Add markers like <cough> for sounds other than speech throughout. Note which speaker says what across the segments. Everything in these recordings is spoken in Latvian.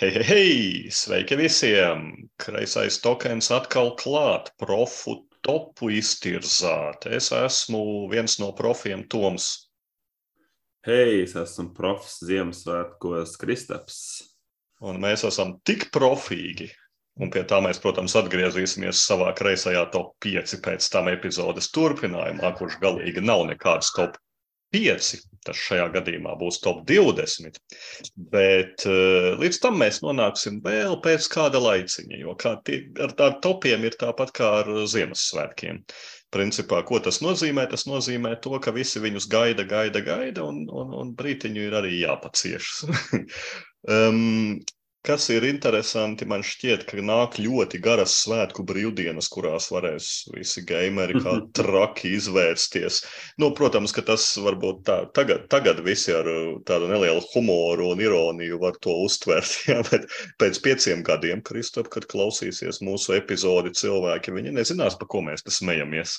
Speaker 1: Hei, hei, hei! Sveiki visiem! Kreisais tokens atkal klāt, profu topu iztirzāt. Es esmu viens no profiem Toms.
Speaker 2: Hei, es esmu profs Ziemassvētkos Kristaps.
Speaker 1: Un mēs esam tik profīgi. Un pie tā mēs, protams, atgriezīsimies savā kreisajā top 5 pēc tam epizodes turpinājumā, kurš galīgi nav nekāds top 5, tas šajā gadījumā būs top 20. Bet uh, līdz tam mēs nonāksim vēl pēc kāda laiciņa, jo kā tie, ar tādiem topiem ir tāpat kā ar Ziemassvētkiem. Principā, ko tas nozīmē? Tas nozīmē to, ka visi viņus gaida, gaida, gaida, un, un, un brītiņu ir arī jāpaciešas. <laughs> um, Kas ir interesanti, man šķiet, ka nāk ļoti garas svētku brīvdienas, kurās varēs visi gameri kā traki izvērsties. Nu, protams, ka tas varbūt tā, tagad, tagad visi ar uh, tādu nelielu humoru un ironiju var to uztvert, <laughs> jā, bet pēc pieciem gadiem, Kristop, kad klausīsies mūsu epizodi cilvēki, viņi nezinās, pa ko mēs te smejamies.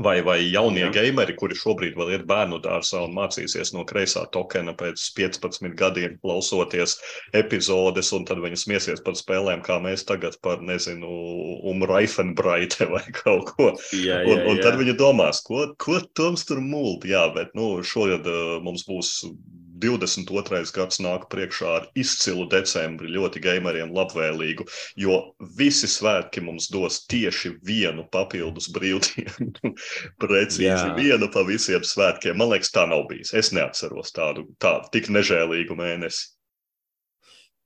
Speaker 1: Vai, vai jaunie Jā. gameri, kuri šobrīd vēl ir bērnu dārzā un mācīsies no kreisā tokena pēc 15 gadiem, klausoties epizodes, un tad viņi smiesies par spēlēm, kā mēs tagad par, nezinu, Umraifenbraite vai <laughs> kaut ko. Jā, jā, un, un tad viņi domās, ko, ko Toms tur mūlt. Jā, bet nu, šogad uh, mums būs 22. gads nāk priekšā ar izcilu decembri, ļoti gameriem labvēlīgu, jo visi svētki mums dos tieši vienu papildus brīvdienu. <laughs> Precīzi Jā. vienu pa visiem svētkiem. Man liekas, tā nav bijis. Es neatceros tādu, tādu tik nežēlīgu mēnesi.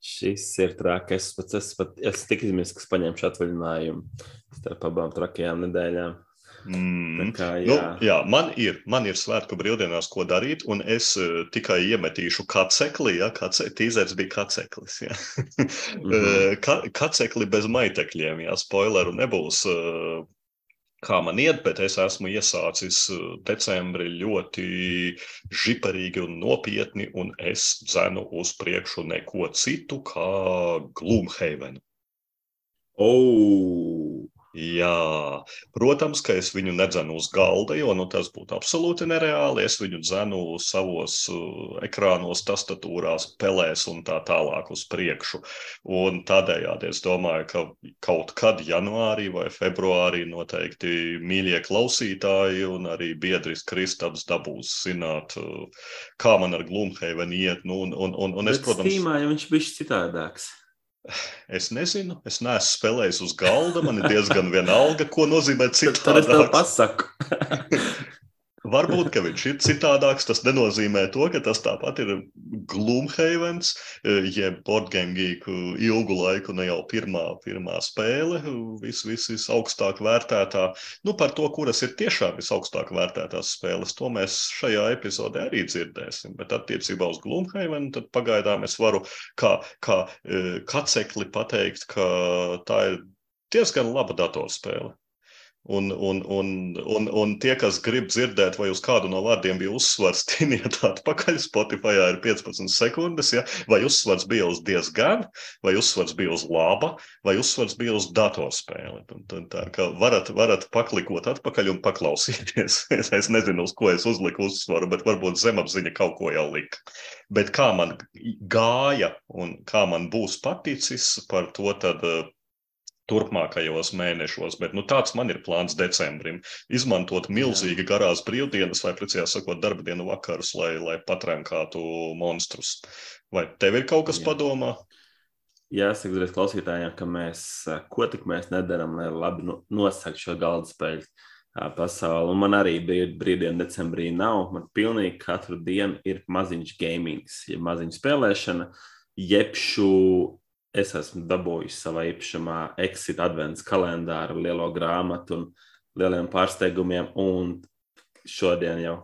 Speaker 2: Šis ir traki. Es pats esmu pat, es tik izmisks, ka paņemšu atvaļinājumu starp abām trakajām nedēļām.
Speaker 1: Mm. Kā, jā. Nu, jā, man ir, man ir svētku brīvdienās, ko darīt, un es uh, tikai iemetīšu kacekli. Ja, kace, tīzers bija kaceklis. Ja. mm -hmm. <laughs> Ka, kacekli bez maitekļiem, ja spoileru nebūs. Uh, kā man iet, bet es esmu iesācis decembrī ļoti žiparīgi un nopietni, un es dzenu uz priekšu neko citu kā Gloomhaven.
Speaker 2: Oh!
Speaker 1: Jā, protams, ka es viņu nedzenu uz galda, jo nu, tas būtu absolūti nereāli. Es viņu dzenu savos uh, ekrānos, tastatūrās, pelēs un tā tālāk uz priekšu. Un tādējādi es domāju, ka kaut kad janvārī vai februārī noteikti mīļie klausītāji un arī biedris Kristaps dabūs zināt, uh, kā man ar Gloomhaven iet. Nu, un, un, un, un es,
Speaker 2: Bet protams, Steamā viņš bija citādāks.
Speaker 1: Es nezinu, es neesmu spēlējis uz galda. Man ir diezgan vienalga, ko nozīmē citādi.
Speaker 2: Tad es tev pasaku. <laughs>
Speaker 1: Varbūt, ka viņš ir citādāks. Tas nenozīmē to, ka tas tāpat ir Gloomhavens, jeb Boardgame Geek ilgu laiku ne jau pirmā, pirmā spēle, vis, vis, visaugstāk vērtētā. Nu, par to, kuras ir tiešām visaugstāk vērtētās spēles, to mēs šajā epizodē arī dzirdēsim. Bet attiecībā uz Gloomhaven, tad pagaidām es varu kā, kā kacekli pateikt, ka tā ir diezgan laba datorspēle. Un, un, un, un, un tie, kas grib dzirdēt, vai uz kādu no vārdiem bija uzsvars, <laughs> tiniet atpakaļ. Spotify ir 15 sekundes, ja? vai uzsvars bija uz diezgan, vai uzsvars bija uz laba, vai uzsvars bija uz datorspēli. Tā kā varat, varat paklikot atpakaļ un paklausīties. <laughs> es, es nezinu, uz ko es uzliku uzsvaru, bet varbūt zemapziņa kaut ko jau lika. Bet kā man gāja un kā man būs paticis, par to tad turpmākajos mēnešos. Bet nu, tāds man ir plāns decembrim. Izmantot milzīgi garās brīvdienas, vai precīzāk sakot, darba dienu vakarus, lai, lai patrenkātu monstrus. Vai tev ir kaut kas Jā. padomā?
Speaker 2: Jāsaka, uzreiz klausītājiem, ka mēs, ko tik mēs nedaram, lai labi nosaktu šo galda spēļu pasauli. Un man arī bija brīvdiena, decembrī nav. Man pilnīgi katru dienu ir maziņš gaming, ja maziņa spēlēšana, jebšu es esmu dabūjis savā īpašumā exit advents kalendāru, lielo grāmatu un lieliem pārsteigumiem. Un šodien jau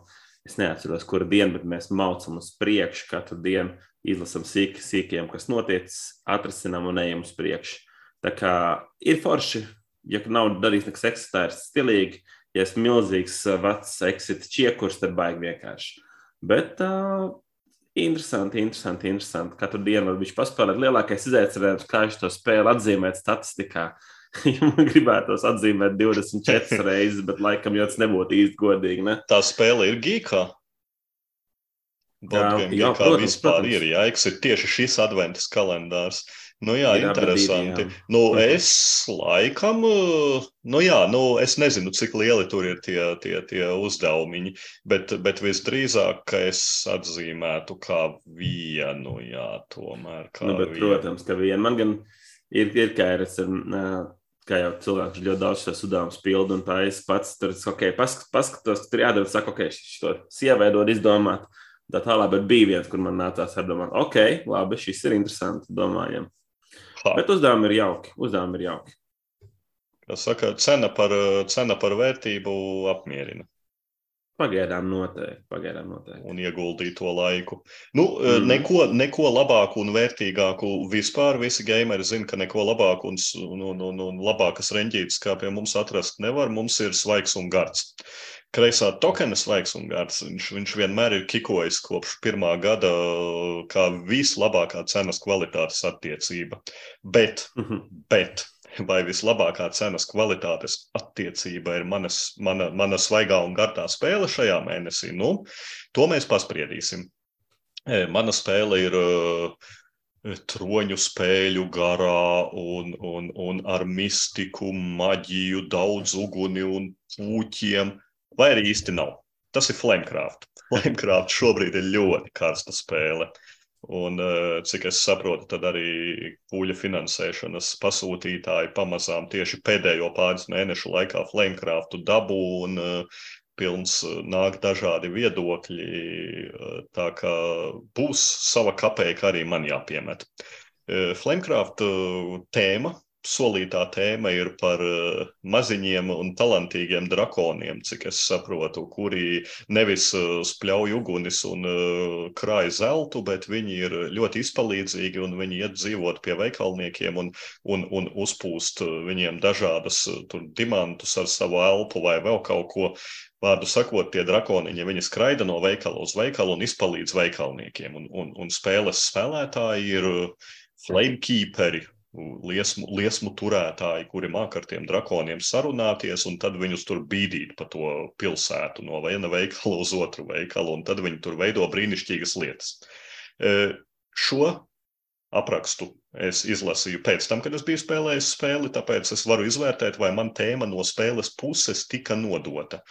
Speaker 2: es neatceros, kura diena, bet mēs maucam uz priekšu katru dienu, izlasam sīki, sīkiem, kas noticis, atrasinām un ejam uz priekšu. Tā kā ir forši, ja nav darījis nekas ir stilīgi. Ja esmu milzīgs vecs exit čiekurs, tad baigi vienkārši. Bet uh, Interesanti, interesanti, interesanti. Katru dienu var viņš paspēlēt. Lielākais izaicinājums, kā viņš to spēli atzīmēt statistikā. <laughs> man gribētos atzīmēt 24 <laughs> reizes, bet laikam jau tas nebūtu īsti godīgi. Ne?
Speaker 1: Tā spēle ir gīkā. Boardgame
Speaker 2: jā,
Speaker 1: kā
Speaker 2: protams,
Speaker 1: vispār
Speaker 2: protams.
Speaker 1: ir. Jā, X ir tieši šis adventas kalendārs. Nu jā,
Speaker 2: Ir
Speaker 1: interesanti.
Speaker 2: divi, jā.
Speaker 1: Nu,
Speaker 2: Mhm.
Speaker 1: es laikam, uh, nu jā, nu, es nezinu, cik lieli tur ir tie, tie, tie uzdevumiņi, bet, bet visdrīzāk, ka es atzīmētu kā vienu, jā, tomēr
Speaker 2: Nu, bet,
Speaker 1: vienu.
Speaker 2: protams, ka vien man gan ir, ir kā ir, es ar, kā jau cilvēks ļoti daudz šos uzdevumus pildu, un tā es pats tur, ok, pask, paskatos, ka tur jādara, saku, ok, šo sievai dod izdomāt, tā tālāk, bet bija viens, kur man nācās apdomāt, ok, labi, šis ir interesanti, domājam.
Speaker 1: Ha.
Speaker 2: Bet uzdevumi ir jauki, uzdevumi ir jauki.
Speaker 1: Kā saka, cena par, cena par vērtību apmierina
Speaker 2: Pagaidām noteikti, pagaidām noteikti.
Speaker 1: un ieguldīto laiku. Nu,
Speaker 2: Mhm.
Speaker 1: neko, neko labāku un vērtīgāku vispār visi gameri zina, ka neko labāku un, un, un, un, un labākas reņģītes, kā pie mums atrast nevar. Mums ir svaigs un gards. Kreisā tokena svaigs un gards. Viņš, viņš vienmēr ir kikojis kopš pirmā gada kā vislabākā cenas kvalitātes attiecība. Bet
Speaker 2: Mhm.
Speaker 1: Bet <laughs> vai vislabākā cenas kvalitātes attiecība ir manas, mana, mana svaigā un gardā spēle šajā mēnesī? Nu, to mēs paspriedīsim. E, Mana spēle ir e, troņu spēļu garā un, un, un ar mistiku, maģiju, daudz uguni un puķiem, vai arī īsti nav. Tas ir Flamecraft. <laughs> Flamecraft šobrīd ir ļoti karsta spēle. Un, eh, cik es saprotu, tad arī pūļa finansēšanas pasūtītāji pamazām tieši pēdējo pāris mēnešu laikā Flamecraftu dabū un eh, pilns eh, nāk dažādi viedokļi. Tā kā būs sava kapēka arī man jāpiemet. Flamecraft tēma, solītā tēma ir par eh, maziņiem un talantīgiem drakoniem, cik es saprotu, kuri nevis uh, spļauj ugunis un uh, krāj zeltu, bet viņi ir ļoti izpalīdzīgi un viņi iet dzīvot pie veikalniekiem un, un, un uzpūst viņiem dažādas tur dimantus ar savu elpu vai vēl kaut ko. Vārdu sakot, tie drakoniņi, viņi skraida no veikala uz veikalu un izpalīdz veikalniekiem. Un, un, un spēles spēlētāji ir flamekeeperi, liesmu, liesmu turētāji, kuri māca ar tiem drakoniem sarunāties, un tad viņus tur bīdīt pa to pilsētu no viena veikala uz otru veikalu, un tad viņi tur veido brīnišķīgas lietas. E, Šo aprakstu es izlasīju pēc tam, kad es biju spēlējis spēli, tāpēc es varu izvērtēt, vai man tēma no spēles puses tika nodota.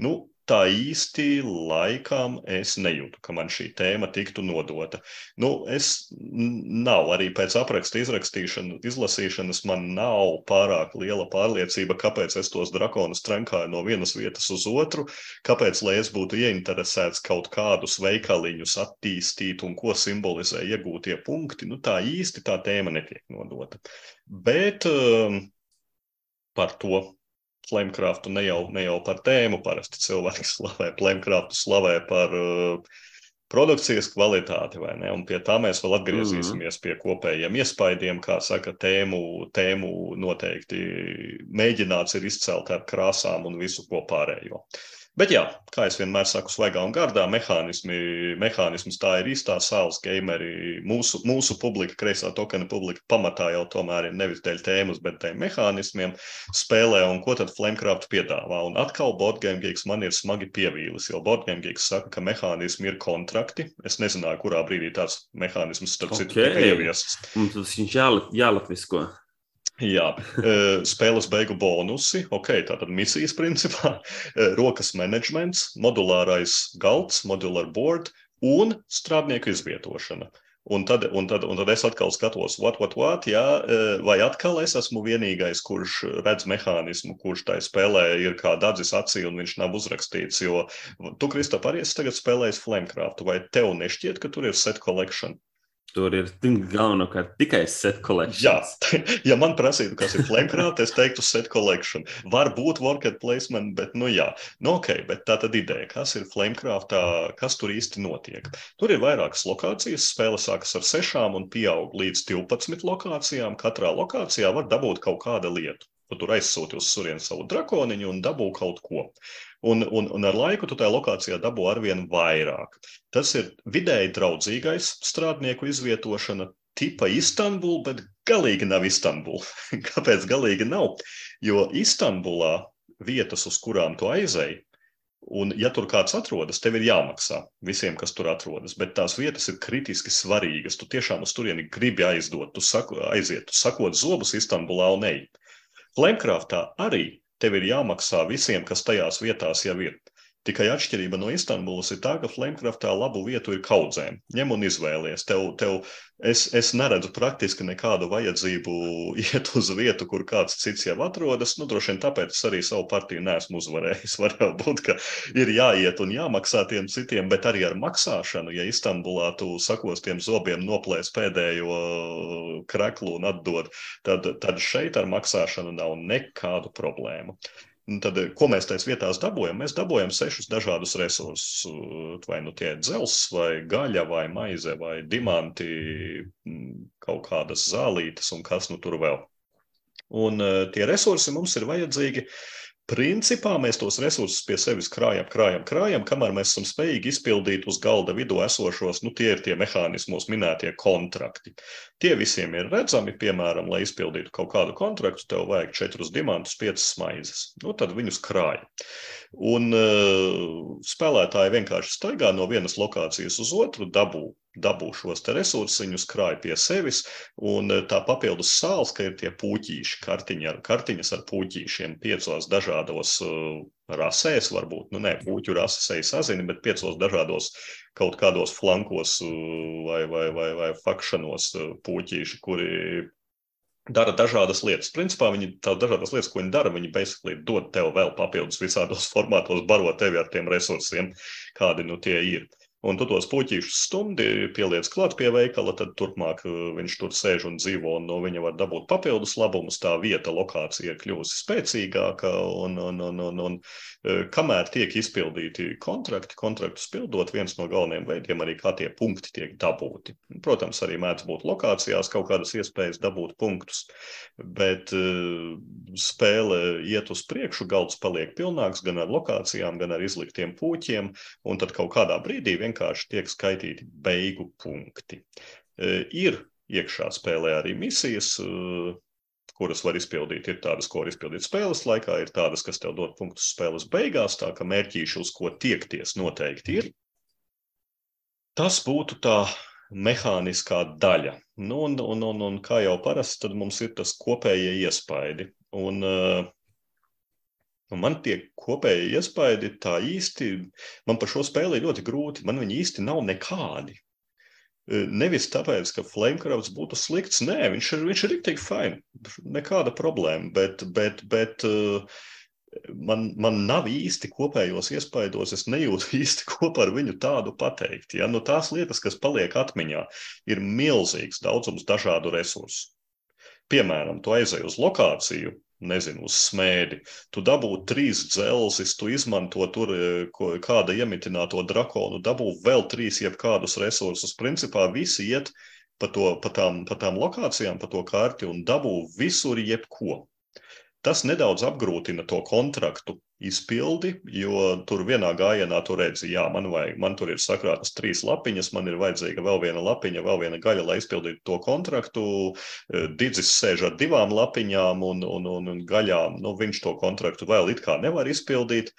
Speaker 1: Nu, tā īsti laikam es nejūtu, ka man šī tēma tiktu nodota. Nu, es nav arī pēc apraksta izlasīšanas, man nav pārāk liela pārliecība, kāpēc es tos drakonus trenkāju no vienas vietas uz otru, kāpēc, lai es būtu ieinteresēts kaut kādus veikaliņus attīstīt un ko simbolizē iegūtie punkti. Nu, tā īsti tā tēma netiek nodota. Bet um, par to Flamecraftu ne jau, ne jau par tēmu. Parasti cilvēki <laughs> slavē Flamecraftu, slavē par uh, produkcijas kvalitāti, vai ne? Un pie tā mēs vēl atgriezīsimies pie kopējiem iespaidiem, kā saka, tēmu, tēmu noteikti mēģināts ir izcelt ar krāsām un visu ko pārējo. Bet jā, kā es vienmēr saku, svaigā un gardā mehānismi, mehānisms tā ir īstā sāls gameri. Mūsu, mūsu publika, kreisā tokena publika pamatā jau tomēr ir nevis dēļ tēmas, bet dēļ mehānismiem spēlē un ko tad Flamecraft piedāvā. Un atkal Boardgame Geeks man ir smagi pievīlis, jo Boardgame Geeks saka, ka mehānismi ir kontrakti. Es nezināju, kurā brīdī tāds mehānisms starp citu
Speaker 2: Ok.
Speaker 1: tika ieviests.
Speaker 2: Mums tas viņš jālat, jālatvisko.
Speaker 1: Jā, e, spēles beigu bonusi, ok, tātad misijas principā, e, rokas menedžments, modulārais galds, modular board un strādnieku izvietošana. Un tad, un, tad, un tad es atkal skatos, what, what, what, jā, e, vai atkal es esmu vienīgais, kurš redz mehānismu, kurš tai spēlē ir kā dadzis acī un viņš nav uzrakstīts. Jo tu, Kristap, arī esi tagad spēlējis Flamecraft, vai tev nešķiet, ka tur ir set collection?
Speaker 2: Tur ir galvenokārt tikai set
Speaker 1: Jā,
Speaker 2: kolekcijas. <laughs>
Speaker 1: ja man prasītu, kas ir Flamecraft, es teiktu set collection. Varbūt worker placement, bet nu jā. Nu ok, bet tā tad ideja, kas ir Flamecraftā, kas tur īsti notiek. Tur ir vairākas lokācijas, spēle sākas ar sešām un pieaug līdz 12 lokācijām. Katrā lokācijā var dabūt kaut kādu lietu. Tu tur aizsūti uz surienu savu drakoniņu un dabū kaut ko. Un, un, un ar laiku tu tajā lokācijā dabū arvien vairāk. Tas ir vidēji draudzīgais strādnieku izvietošana, tipa Istanbul, bet galīgi nav Istanbul. <laughs> Kāpēc galīgi nav? Jo Istanbulā vietas, uz kurām tu aizēji, Un, ja tur kāds atrodas, tev ir jāmaksā visiem, kas tur atrodas. Bet tās vietas ir kritiski svarīgas. Tu tiešām uz turieni gribi aizdot, tu saku, aiziet, tu sakot zobus Istanbulā un ej. Flamecraftā arī tev ir jāmaksā visiem, kas tajās vietās jau ir. Tikai atšķirība no Istanbulas ir tā, ka Flamecraftā labu vietu ir kaudzēm. Ņem un izvēlies. Tev, tev, es, es neredzu praktiski nekādu vajadzību <laughs> iet uz vietu, kur kāds cits jau atrodas. Nu, droši vien tāpēc es arī savu partiju neesmu uzvarējis. <laughs> Var būt, ka ir jāiet un jāmaksā tiem citiem, bet arī ar maksāšanu, ja Istanbulā tu sakos tiem zobiem noplēs pēdējo kreklu un atdod, tad, tad šeit ar maksāšanu nav nekādu problēmu. Un tad, eh, ko mēs tajās vietās dabūjam? Mēs dabūjam sešus dažādus resursus. Vai nu tie ir dzelzs, vai gaļa, vai maize, vai diamanti, kaut kādas zālītes un kas nu tur vēl. Un eh, tie resursi mums ir vajadzīgi uh, Principā mēs tos resursus pie sevis krājam, krājam, krājam, kamēr mēs esam spējīgi izpildīt uz galda vidū esošos, nu, tie ir tie mehānismos minētie kontrakti. Tie visiem ir redzami, piemēram, lai izpildītu kaut kādu kontraktu, tev vajag četrus diamantus, piecas maizes. Nu, tad viņus krāja. Un uh, spēlētāji vienkārši staigā no vienas lokācijas uz otru, dabū dabū šos resursus, krāj pie sevis. Un eh, tā papildus sāls, ka ir tie puķīši, kartiņi ar, kartiņas ar puķīšiem, piecos dažādos uh, rasēs, varbūt, nu, ne puķu rases eju sazini, bet piecos dažādos kaut kādos flankos uh, vai, vai, vai, vai fakšanos uh, puķīši, kuri dara dažādas lietas. Principā viņi tās dažādas lietas, ko viņi dara, viņi basically dod tev vēl papildus visādos <laughs> formātos, baro tevi ar tiem resursiem, kādi nu tie ir un tu tos puķīšus stumdi pieliec klāt pie veikala, tad turpmāk uh, viņš tur sēž un dzīvo, un no viņa var dabūt papildus labumus. Tā vieta, lokācija ir kļuvusi spēcīgāka, un, un, un, un, un uh, kamēr tiek izpildīti kontrakti, kontraktus pildot, viens no galvenajiem veidiem arī kā tie punkti tiek dabūti. Protams, arī mēdz būt lokācijās kaut kādas iespējas dabūt punktus, bet uh, spēle iet uz priekšu, galds paliek pilnāks gan ar lokācijām, gan ar izliktiem puķiem, un tad kaut kādā brīdī vienkārši vienkārši tiek skaitīti beigu punkti. E, ir iekšā spēlē arī misijas, e, kuras var izpildīt. Ir tādas, ko var izpildīt spēles laikā, ir tādas, kas tev dod punktus spēles beigās, tā ka mērķīši, uz ko tiekties, noteikti ir. Tas būtu tā mehāniskā daļa. Nu, un, un, un, un kā jau parasti, tad mums ir tas kopējie iespaidi. Un, uh, Un man tie kopēji iespaidi tā īsti, man par šo spēli ļoti grūti. Man viņi īsti nav nekādi. E, nevis tāpēc, ka Flamecrafts būtu slikts, nē, viņš ir, viņš ir rīktīgi fajn, nekāda problēma, bet, bet, bet uh, man, man nav īsti kopējos iespaidos, es nejūtu <laughs> īsti kopā ar viņu tādu pateikt. Ja? Nu, tās lietas, kas paliek atmiņā, ir milzīgs daudzums dažādu resursu. Piemēram, tu aizej uz lokāciju, nezinu, uz smēdi. Tu dabū trīs dzelzis, tu izmanto tur e, ko, kāda iemitināto drakonu, dabū vēl trīs jebkādus resursus. Principā visi iet pa, to, pa, tām, pa tām lokācijām, pa to karti un dabū visur jebko. Tas nedaudz apgrūtina to kontraktu izpildi, jo tur vienā gājienā tu redzi, jā, man, vajag, man tur ir sakrātas trīs lapiņas, man ir vajadzīga vēl viena lapiņa, vēl viena gaļa, lai izpildītu to kontraktu. Eh, Digis sēž ar divām lapiņām un, un, un, un gaļām. Nu, viņš to kontraktu vēl it kā nevar izpildīt.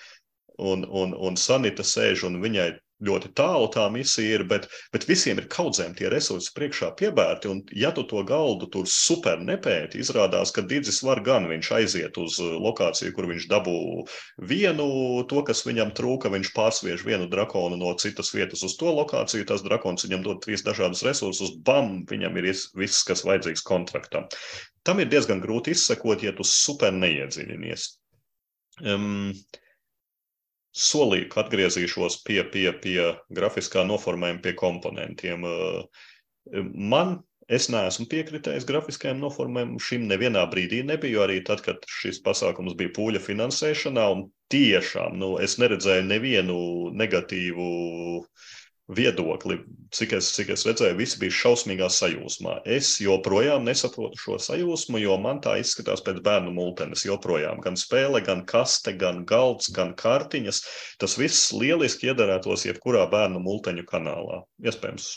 Speaker 1: Un, un, un Sanita sēž un viņai ļoti tālu tā misija ir, bet, bet visiem ir kaudzēm tie resursi priekšā piebērti. Un, ja tu to galdu tur super nepēti, izrādās, ka Digis var gan viņš aiziet uz uh, lokāciju, kur viņš dabū vienu, to, kas viņam trūka, viņš pārsviež vienu drakonu no citas vietas uz to lokāciju, tas drakons viņam dod trīs dažādus resursus, bam, viņam ir viss, kas vajadzīgs kontraktam. Tam ir diezgan grūti izsekot, ja tu super neiedziļinies. Um, solīju, ka atgriezīšos pie, pie, pie grafiskā noformējuma, pie komponentiem. Man Es neesmu piekritējis grafiskajam noformējumam. Šim nevienā brīdī nebiju. Arī tad, kad šis pasākums bija pūļa finansēšanā, un tiešām nu, es neredzēju nevienu negatīvu uh, viedokli, cik es, cik es redzēju, visi bija šausmīgā sajūsmā. Es joprojām nesaprotu šo sajūsmu, jo man tā izskatās pēc bērnu multenes. Joprojām gan spēle, gan kaste, gan galds, gan kartiņas. Tas viss lieliski iedarētos jebkurā bērnu multeņu kanālā. Iespējams,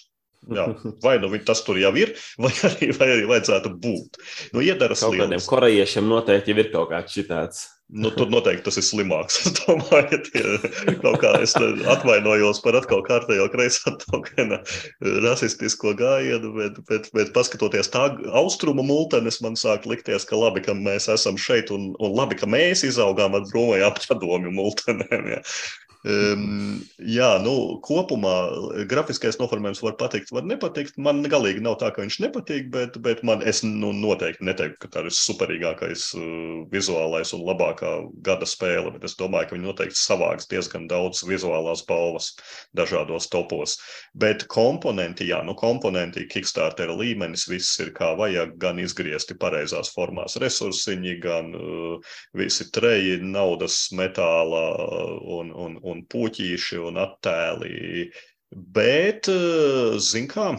Speaker 1: Jā, vai nu tas tur jau ir, <laughs> vai arī, vai arī vajadzētu būt. Nu, iedaras
Speaker 2: kaut kādiem korejiešiem noteikti ir kaut kāds šitāds.
Speaker 1: Nu, tur noteikti tas ir slimāks. <laughs> Es domāju, ka kā es atvainojos par atkal kārtējo kreisā tokena rasistisko gājienu, bet, bet, bet paskatoties tā austrumu multenes, man sāk likties, ka labi, ka mēs esam šeit un, un labi, ka mēs izaugām ar bromajām padomju multenēm. Ja. Um, jā, nu, kopumā grafiskais noformējums var patikt, var nepatikt. Man galīgi nav tā, ka viņš nepatīk, bet, bet man, es nu, noteikti neteiktu, ka tā ir superīgākais uh, vizuālais un labākā gada spēle. Bet es domāju, ka viņi noteikti savāks diezgan daudz vizuālās balvas dažādos topos. Bet komponenti, jā, nu, komponenti, Kickstarter līmenis, viss ir kā vajag, gan izgriezti pareizās formās resursiņi, gan uh, visi treji, naudas, metāla un, un, un un puķīši un attēli. Bet, eh, zin kā,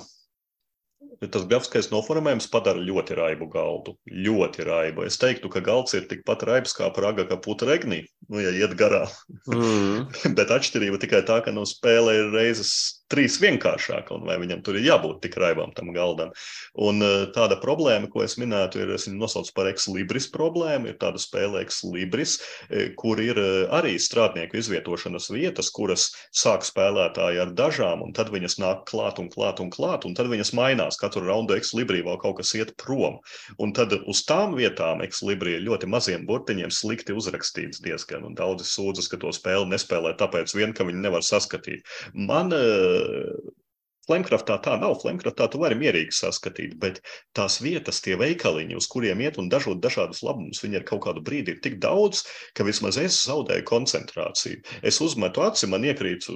Speaker 1: tas grafiskais noformējums padara ļoti raibu galdu. Ļoti raibu. Es teiktu, ka galds ir tikpat raibs kā praga, kā putra regnī, nu, ja iet garā. Mm. <laughs> Bet atšķirība tikai tā, ka no spēle ir reizes trīs vienkāršāka, un vai viņam tur ir jābūt tik raibām tam galdam. Un eh, tāda problēma, ko es minētu, ir, es viņu nosaucu par ekslibris problēmu, ir tāda spēle ekslibris, eh, kur ir eh, arī strādnieku izvietošanas vietas, kuras sāk spēlētāji ar dažām, un tad viņas nāk klāt un klāt un klāt, un tad viņas mainās. Katru raundu ekslibri vēl kaut kas iet prom. Un tad uz tām vietām ekslibri ir ļoti maziem burtiņiem slikti uzrakstīts diezgan, un daudzi sūdzas, ka to spēli nespēlē tāpēc vien, ka viņi nevar saskatīt. Man Flamecraftā tā nav. Flamecraftā tu vari mierīgi saskatīt, bet tās vietas, tie veikaliņi, uz kuriem iet un dažot dažādus labumus, viņi ar kaut kādu brīdi ir tik daudz, ka vismaz es zaudēju koncentrāciju. Es uzmetu aci, man iekrīt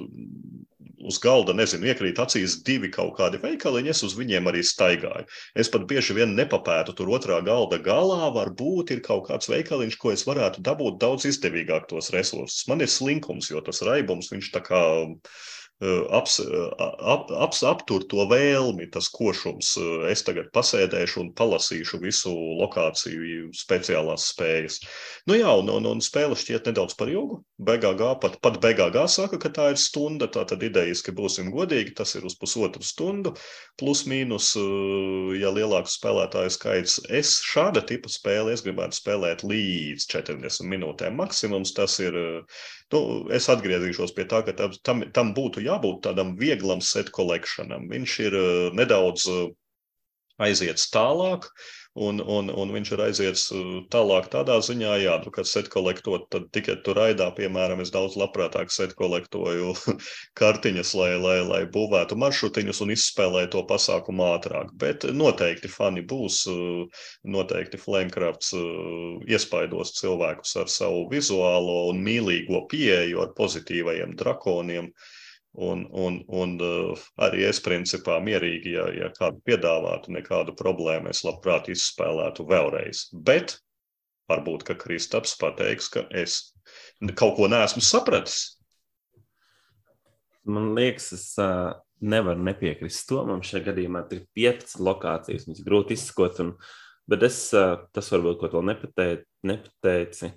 Speaker 1: uz galda, nezinu, iekrīt acīs divi kaut kādi veikaliņi, es uz viņiem arī staigāju. Es pat bieži vien nepapētu tur otrā galda galā, varbūt ir kaut kāds veikaliņš, ko es varētu dabūt daudz izdevīgāk tos resursus. Man ir slinkums, jo tas raibums, viņš tā kā aps, ap, aps, aptur to vēlmi, tas košums. Es tagad pasēdēšu un palasīšu visu lokāciju, speciālās spējas. Nu jā, un, un, un spēle šķiet nedaudz par ilgu. BGG pat, pat BGG saka, ka tā ir stunda. Tā tad idejiski būsim godīgi, tas ir uz pusotru stundu. Plus mīnus, ja lielāks spēlētāju skaits. Es šāda tipa spēli es gribētu spēlēt līdz 40 minūtēm maksimums. Tas ir Nu, es atgriezīšos pie tā, ka tam, tam būtu jābūt tādam vieglam set kolekcionam. Viņš ir uh, nedaudz uh, aiziets tālāk, un, un, un viņš ir aiziets uh, tālāk tādā ziņā, jā, nu, kad set kolektot, tad tikai tur raidā, piemēram, es daudz labprātāk set kolektoju <laughs> kartiņas, lai, lai, lai būvētu maršrutiņus un izspēlēju to pasākumu ātrāk. Bet noteikti fani būs, uh, noteikti Flamecrafts uh, iespaidos cilvēkus ar savu vizuālo un mīlīgo pieeju ar pozitīvajiem drakoniem. Uh, Un, un, un uh, arī es, principā, mierīgi, ja, ja kādu piedāvātu, nekādu problēmu, es labprāt izspēlētu vēlreiz. Bet varbūt, ka Kristaps pateiks, ka es kaut ko neesmu sapratis.
Speaker 2: Man liekas, es uh, nevaru nepiekrist to. Mums šajā gadījumā ir 15 lokācijas, viņas grūti izskot. Un, bet es, uh, tas varbūt, ko vēl nepateici,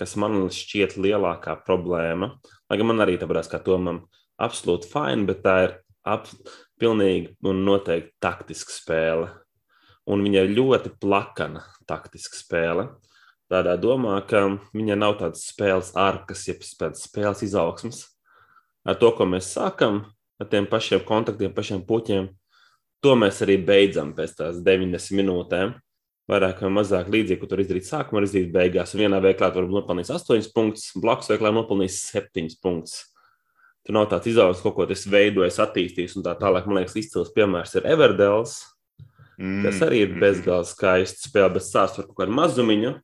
Speaker 2: kas man šķiet lielākā problēma, lai gan man arī tāpēc, kā Tomam, uh, absolūti fini, bet tā ir ap, pilnīgi un noteikti taktiska spēle. Un viņa ir ļoti plakana taktiska spēle. Tādā domā, ka viņa nav tādas spēles arkas, jeb spēles izaugsmas. Ar to, ko mēs sākam, ar tiem pašiem kontaktiem, pašiem puķiem, to mēs arī beidzam pēc tās 90 minūtēm. Vairāk vai mazāk līdzīgi, ko tur izdarīt sākumā, var izdarīt beigās. Un vienā veiklā tur var nopelnīt 8 punktus, blakus veiklā nopelnīt 7 punktus. Tur nav tāds izaugsmes, kaut ko tas veidojis, attīstījis un tā tālāk. Man liekas, izcils piemērs ir Everdels, mm. kas arī ir bezgalīgi skaists spēle, bet sāsts ar kaut kādu mazumiņu.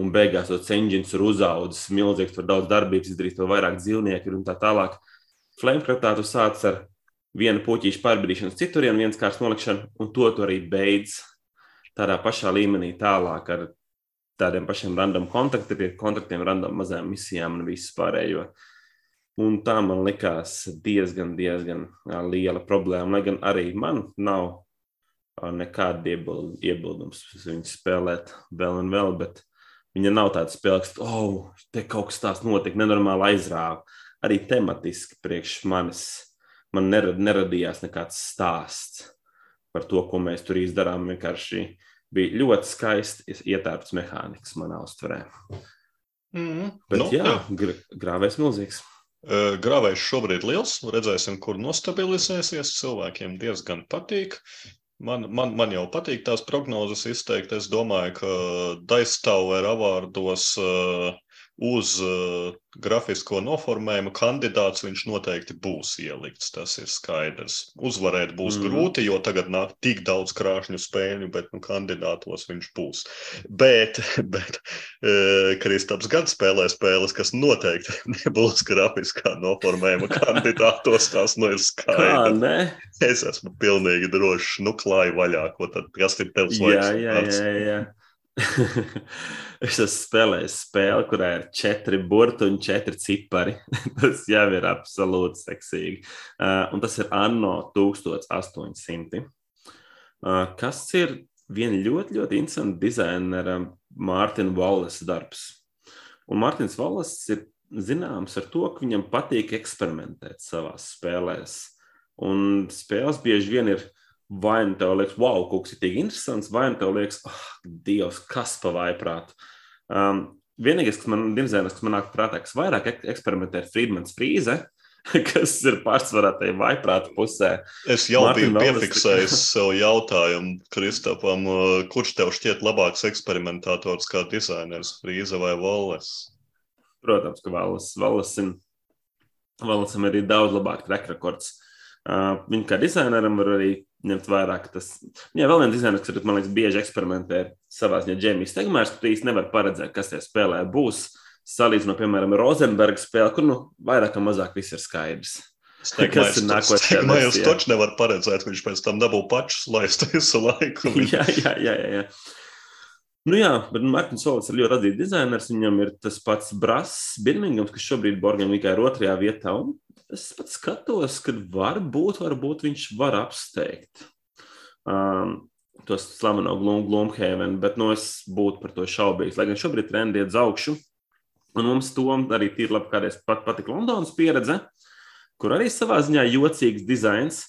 Speaker 2: Un beigās tas engines ir uzaugusi milzīgs, tur daudz darbības izdarīt, vēl vairāk dzīvnieku un tā tālāk. Flamecraftā tu sāc ar vienu puķīšu pārbīdīšanu uz citurienu, viens kārs nolikšanu, un to tu arī beidz tādā pašā līmenī tālāk ar tādiem pašiem random kontaktiem, kontaktiem, random mazām misijām un visu pārējo. Uh, Un tā man likās diezgan, diezgan liela problēma. Lai gan arī man nav nekāda iebildums viņu spēlēt vēl un vēl, bet viņa nav tāda spēle, ka, oh, te kaut kas tāds notika, nenormāli aizrāva. Arī tematiski priekš manis man nerad, neradījās nekāds stāsts par to, ko mēs tur izdarām. Vienkārši bija ļoti skaisti ietērpts mehānisms manā uztverē.
Speaker 1: Mm,
Speaker 2: Bet, nu, jā, jā. Gr grāvējs milzīgs.
Speaker 1: Grāvējs šobrīd ir liels. Redzēsim, kur nostabilizēsies. Cilvēkiem diezgan patīk. Man, man, man jau patīk tās prognozes izteikt. Es domāju, ka Daistāver avārdos uh, uz uh, grafisko noformējumu kandidāts viņš noteikti būs ielikts. Tas ir skaidrs. Uzvarēt būs mm. grūti, jo tagad nāk tik daudz krāšņu spēļu, bet nu, kandidātos viņš būs. Bet, <laughs> bet uh, Kristaps gan spēlē spēles, kas noteikti <laughs> nebūs grafiskā noformējuma <laughs> kandidātos. Tas nu ir skaidrs. Es esmu pilnīgi drošs. Nu, klāj vaļā, ko tad kas ir tevs
Speaker 2: laiks. <laughs> Es esmu spēlējis spēli, kurā ir četri burti un četri cipari. <laughs> tas jau ir absolūti seksīgi. Uh, un tas ir Anno 1800. Uh, kas ir viena ļoti, ļoti interesanta dizainera Mārtiņa Wallace darbs. Un Mārtiņš Wallace ir zināms ar to, ka viņam patīk eksperimentēt savā spēlēs. Un spēles bieži vien ir vai nu tev liekas, wow, kaut kas ir tik interesants, vai nu tev liekas, oh, Dievs, kas pa vaiprātu. Um, vienīgais, kas man man nāk prātā, kas vairāk eksperimentē ar Friedmans frīze, <laughs> kas ir pārsvarā tajā vaiprāta pusē.
Speaker 1: Es jau Martin biju piefiksējis <laughs> sev jautājumu Kristapam, uh, kurš tev šķiet labāks eksperimentators kā dizainers, Frīze vai Valles?
Speaker 2: Protams, ka Valles, Vallesim, Vallesam ir daudz labāk rekrekords. Uh, viņa kā dizaineram var arī ņemt vērā, ka tas. Jā, vēl viens dizainers, kas man liekas, bieži eksperimentē ar savā ziņā džemijas tegmērs, tu īsti nevar paredzēt, kas tajā spēlē būs. Salīdzinot, piemēram, Rozenberga spēli, kur nu vairāk vai mazāk viss ir skaidrs. <laughs>
Speaker 1: Kas ir nākotnē? Jūs taču nevarat paredzēt, viņš pēc tam dabū pašus laist <laughs> visu laiku. <laughs>
Speaker 2: jā, jā, jā, jā. jā. Nu jā, bet Mārtiņš Solis ir ļoti radīts dizainers. Viņam ir tas pats Brass Birmingams, kas šobrīd Borgam tikai ir otrajā vietā. Un es pat skatos, ka varbūt, varbūt viņš var apsteigt um, tos slaveno Glumhēvenu, bet nu, es būtu par to šaubīgs. Lai gan šobrīd trendi iet uz augšu, un mums to arī tīri labi kādreiz pat patika Londonas pieredze, kur arī savā ziņā jocīgs dizains.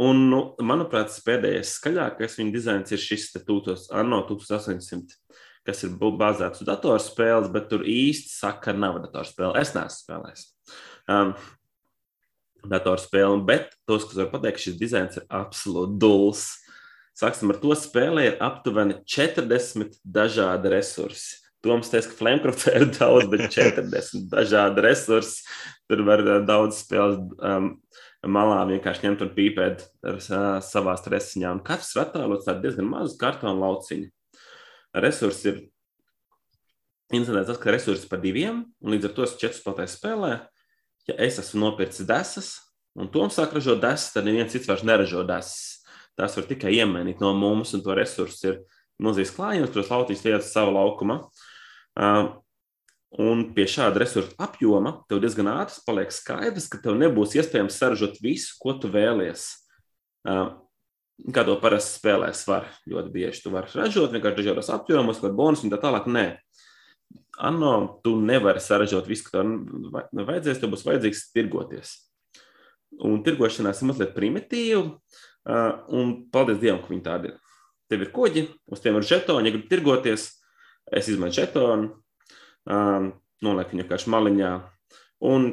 Speaker 2: Un, nu, manuprāt, pēdējais skaļākais viņa dizains ir šis tūtos, Anno 1800, kas ir bāzēts uz datorspēles, bet tur īsti saka, nav datorspēle. Es neesmu spēlējis. Um, datorspēli, bet tos, kas var pateikt, šis dizains ir absolūti dūls. Sāksim ar to spēlē ir aptuveni 40 dažādi resursi. Toms teica, ka Flamecraftā ir daudz, bet 40 dažādi resursi. Tur var uh, daudz spēles um, malā vienkārši ņemt un pīpēt ar uh, savā stresiņā. Un katrs ir attēlots ar diezgan mazu kartonu lauciņu. Resursi ir interesants tas, ka resursi par diviem, un līdz ar to es četru spēlēju spēlē ja es esmu nopircis desas, un Toms sāk ražot desas, tad neviens cits vairs neražo desas. Tās var tikai iemainīt no mums, un to resursu ir milzīgs klājiens, kuros lautīs lietas savā laukumā. Uh, un pie šāda resursu apjoma tev diezgan ātri paliek skaidrs, ka tev nebūs iespējams saražot visu, ko tu vēlies. Kā to parasti spēlēs, var ļoti bieži. Tu vari ražot vienkārši dažādos apjomos, vai bonus un tā tālāk. Nē, Anno, tu nevari saražot visu, ko tev vajadzēs, tev būs vajadzīgs tirgoties. Un tirgošanās ir mazliet primitīva, un paldies Dievam, ka viņi tādi ir. Tev ir koģi, uz tiem ir žetoni, ja gribi tirgoties, es izmantoju žetonu, nolieku viņu vienkārši maliņā, un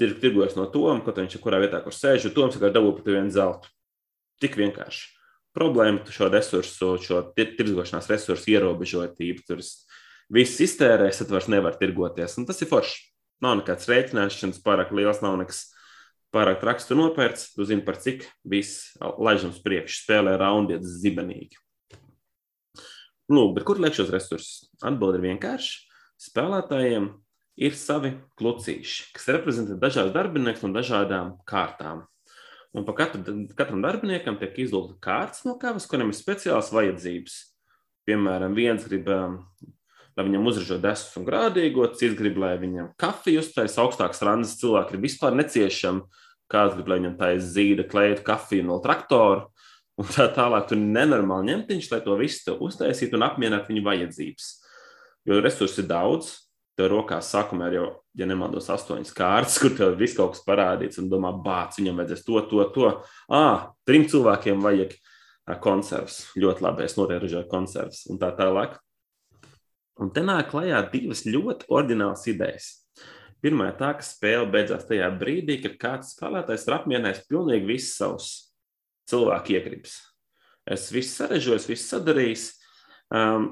Speaker 2: tirgojas no Toma, kaut viņš ir kurā vietā, kur sēž, un Toms vienkārši dabū pat vienu zeltu. Tik vienkārši. Problēma šo resursu, šo tirgošanās resursu ierobežotību, tur viss iztērēs, tad vairs nevar tirgoties. Un tas ir forši. Nav nekāds rēķināšanas, pārāk liels, nav nekas pārāk traks. Tu nopērci, tu zini, par cik viss laižams priekš, spēlē raundiet zibenīgi. Lūk, bet kur liek šos resursus? Atbilde ir vienkārši. Spēlētājiem ir savi klucīši, kas reprezentē dažādas darbiniekus no dažādām kārtām. Un pa katru, katram darbiniekam tiek izlūgta kārtas no kavas, kuriem ir speciāls vajadzības. Piemēram, viens grib lai viņam uzražo desus un grādīgo, cits grib, lai viņam kafiju uztais augstāks randas, cilvēki ir vispār neciešami, kāds grib, lai viņam ir zīda, kleitu, kafiju no traktora. Un tā tālāk, tur nenormāli ņemtiņš, lai to visu uztaisītu un apmierinātu viņu vajadzības. Jo resursi ir daudz, tev rokās sākumā ir jau, ja nemaldos, astoņas kārtas, <laughs> kur tev viss kaut kas parādīts un domā, bāc, viņam vajadzēs to, to, to. Ah, trim cilvēkiem vajag konservus. Ļoti labi, es noteikti ražoju konservus un tā tālāk. Un te nāk klajā divas ļoti ordinālas idejas. Pirmā ir tā, ka spēle beidzās tajā brīdī, kad kāds spēlētājs ir apmierinājis pilnīgi visus savus cilvēku iegribas. Es visu sarežģīju, visu sadarīju, um,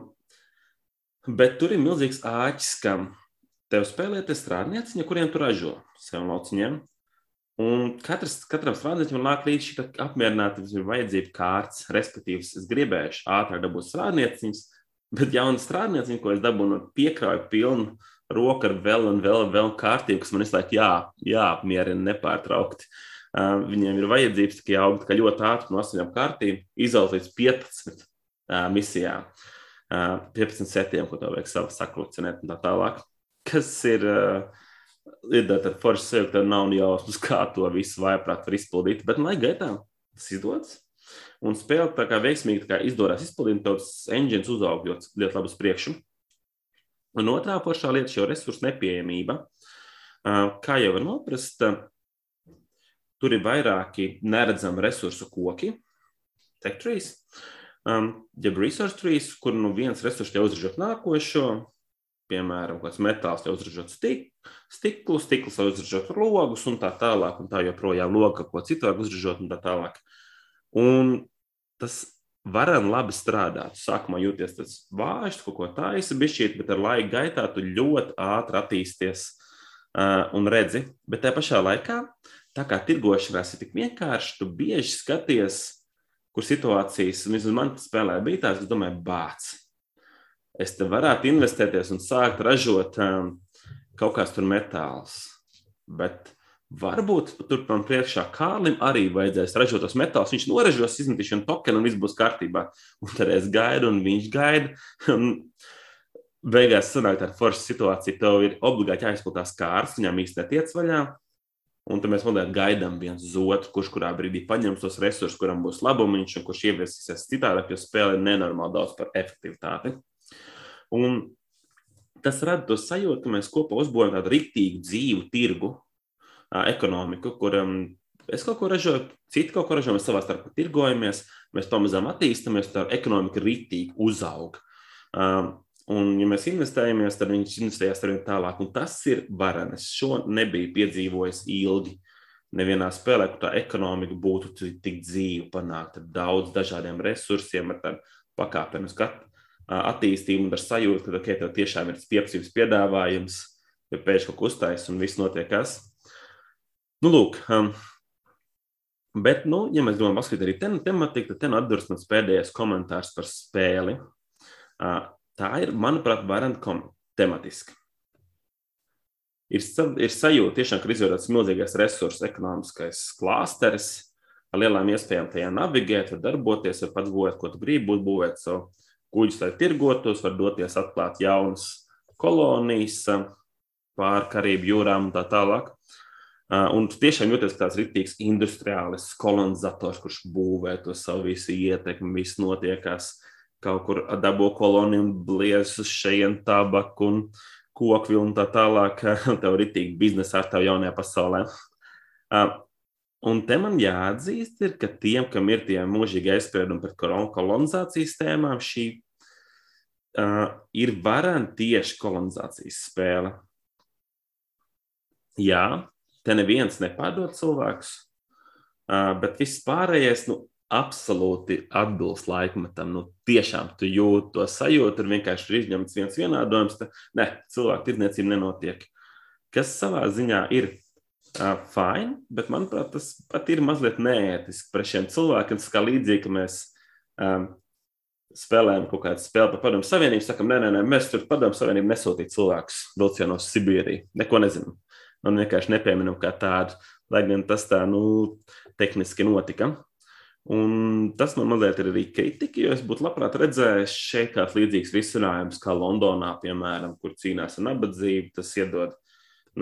Speaker 2: bet tur ir milzīgs āķis, kam tev spēlē tie strādnieciņi, kuriem tu ražo sev lauciņiem. Un katrs, katram strādniekam nāk līdz šī apmierinātības vajadzība kārts, respektīvi, es gribēju ātrāk dabūt strādnieciņus, bet jaunu strādnieciņu, ko es dabūnu, piekrāju pilnu roku ar vēl un vēl, vēl kārtību, kas man visu laiku jā, jāapmierina nepārtraukti. Uh, viņiem ir vajadzības tikai augt, ka ļoti ātri no 8 kārtīm izaugt līdz 15 uh, misijām, uh, 15 setiem, ko tev vajag savu saklucinēt un tā tālāk. Kas ir uh, ir tāda forša sev, ka nav jausmas, kā to visu vaiprāt var izpildīt. Bet, lai gaitā tas izdodas. Un spēle tā kā veiksmīgi tā kā izdodas izpildīt, tad engines uzaug ļoti, ļoti labi uz priekšu. Un otrā foršā lieta ir šo resursu nepieejamība. Kā jau var noprast, tur ir vairāki neredzami resursu koki, tech trees, jeb resource trees, kur nu viens resurs jau uzražot nākošo, piemēram, kāds metāls jau uzražot stik, stiklu, stikls jau uzražot logus un tā tālāk, un tā joprojām loga, ko citu var uzražot un tā tālāk. Un tas varam labi strādāt. Sākumā jūties tas vājš, kaut ko taisa bišķīt, bet ar laika gaitā tu ļoti ātri attīsties uh, un redzi. Bet tajā pašā laikā, tā kā tirgošanās ir tik vienkārši, tu bieži skaties, kur situācijas, un vismaz man spēlē bija tās, es domāju, bācis es te varētu investēties un sākt ražot um, kaut kāds tur metāls. Bet varbūt tur man priekšā Kārlim arī vajadzēs ražot tos metālus. Viņš noražos izmetīšanu tokenu un viss būs kārtībā. Un tad es gaidu un viņš gaida. Beigās sanāk tāda forša situācija. Tev ir obligāti jāizplatās kārtas, viņām īstenībā tiec vaļā. Un tad mēs monētu gaidām viens otru, kurš kurā brīdī paņems tos resursus, kuram būs labumiņš, un kurš ieviesīsies citādi, jo spēle ir nenormāli daudz par efektivitāti. Un tas rada to sajūtu, ka mēs kopā uzbūvējam tādu rīktīgu dzīvu tirgu, ekonomiku, kuram es kaut ko ražoju, citi kaut ko ražo, mēs savā starpā tirgojamies, mēs pamazām attīstāmies, tā ekonomika rīktīgi uzaug. Um, un, ja mēs investējamies, tad viņš investējās ar vien tālāk, un tas ir varenes. Šo nebija piedzīvojis ilgi. Nevienā spēlē, kur tā ekonomika būtu tik dzīva, panākt ar daudz dažādiem resursiem, ar tādu pakāpenisku attīstību un ar sajūtu, ka okay, tev tiešām ir pieprasījums, piedāvājums, ja pēc kaut kas uztais un viss notiek kas. Nu, lūk, um, bet, nu, ja mēs gribam paskatīt arī ten, tematiku, tad ten atduras mans pēdējais komentārs par spēli. Uh, tā ir, manuprāt, vairāk tematiski. Ir, ir sajūta, tiešām, ka ir izveidots milzīgais resursu ekonomiskais klāsteris ar lielām iespējām tajā navigēt, var darboties, var pats būvēt, ko tu gribi būvēt. So, kuģus, lai tirgotos, var doties atklāt jaunas kolonijas pāri Karību jūrām un tā tālāk. Un tu tiešām jūties kā tāds rītīgs industriālis kolonizators, kurš būvē to savu visu ietekmi, viss notiekās kaut kur dabo koloniju un bliez uz šeien tabaku un kokvi un tā tālāk. <laughs> Tev ir rītīgi biznesa ar tev jaunajā pasaulē. Un te man jāatzīst, ir, ka tiem, kam ir tie mūžīgi aizspriedumi par kolonizācijas tēmām, šī uh, ir varena tieši kolonizācijas spēle. Jā, te neviens nepārdod cilvēkus, uh, bet viss pārējais nu, absolūti atbilst laikmetam. Nu, tiešām tu jūti to sajūtu, tur vienkārši ir izņemts viens vienādojums. Te, ne, cilvēku tirdzniecība nenotiek. Kas savā ziņā ir uh, fine, bet manuprāt, tas pat ir mazliet neētiski pret šiem cilvēkiem. Tas kā līdzīgi, ka mēs um, spēlējam kaut kādu spēli par padomu savienību, sakam, nē, nē, nē mēs tur padomu savienību nesūtīt cilvēkus vilcienos Sibīriju. Neko nezinām. Un vienkārši nepieminam kā tādu, lai gan tas tā, nu, tehniski notika. Un tas man mazliet ir arī kritika, jo es būtu labprāt redzējis šeit kāds līdzīgs risinājums, kā Londonā, piemēram, kur cīnās ar nabadzību. Tas iedod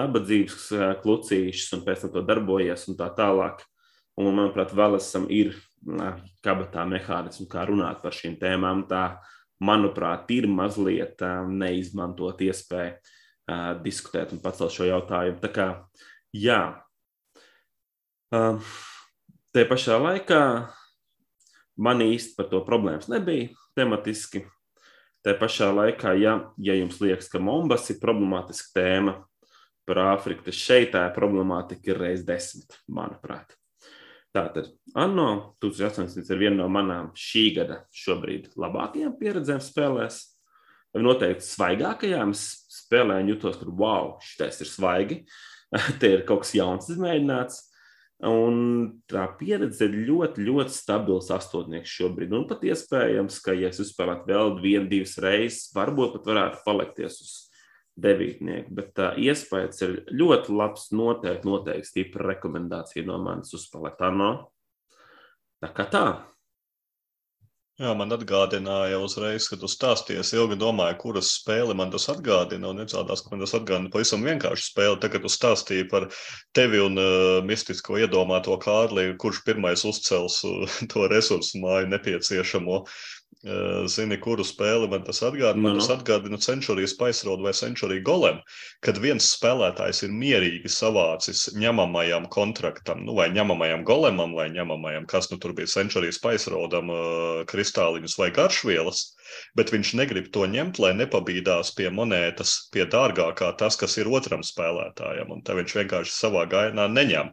Speaker 2: nabadzības klucīšus un pēc tam to darbojas un tā tālāk. Un, manuprāt, Valesam ir kabatā mehānismu, kā runāt par šīm tēmām. Tā, manuprāt, ir mazliet neizmantot iespēju uh, diskutēt un pacelt šo jautājumu. Tā kā, jā, uh, te pašā laikā man īsti par to problēmas nebija tematiski. Tā pašā laikā, ja, ja jums liekas, ka Mombas ir problemātiska tēma par Āfriku, tad šeit tā problemātika ir reizes desmit, manuprāt. Tātad, ANO 1800 ir viena no manām šī gada šobrīd labākajām pieredzēm spēlēs. Noteikti svaigākajām spēlēm jutos, ka wow, šis ir svaigi. <laughs> Te ir kaut kas jauns izmēģināts. Un tā pieredze ir ļoti, ļoti stabils astotnieks šobrīd. Un pat iespējams, ka, ja es uzspēlētu vēl vienu, divas reizes, varbūt pat varētu palikties uz devītnieku. Bet tā iespējas ir ļoti labs. Noteikti, noteikti stipra rekomendācija no manis uzspēlēt ANO. Tā kā tā.
Speaker 1: Jā, man atgādināja uzreiz, kad tu stāstīji, es ilgi domāju, kuras spēle man tas atgādina. Un izrādās, ka man tas atgādina pavisam vienkārši spēli. Tagad tu stāstīji par tevi un uh, mistisko iedomāto Kārli, kurš pirmais uzcels uh, to resursu māju nepieciešamo. Uh, Zini, kuru spēli man tas atgādina? Man no, no. tas atgādina Centuries Paisrodu vai Century Golem, kad viens spēlētājs ir mierīgi savācis ņemamajam kontraktam, nu, vai ņemamajam golemam, vai ņemamajam, kas nu tur bija Centuries Paisrodam, kristāliņus vai garšvielas, bet viņš negrib to ņemt, lai nepabīdās pie monētas, pie dārgākā tas, kas ir otram spēlētājam, un tā viņš vienkārši savā gainā neņem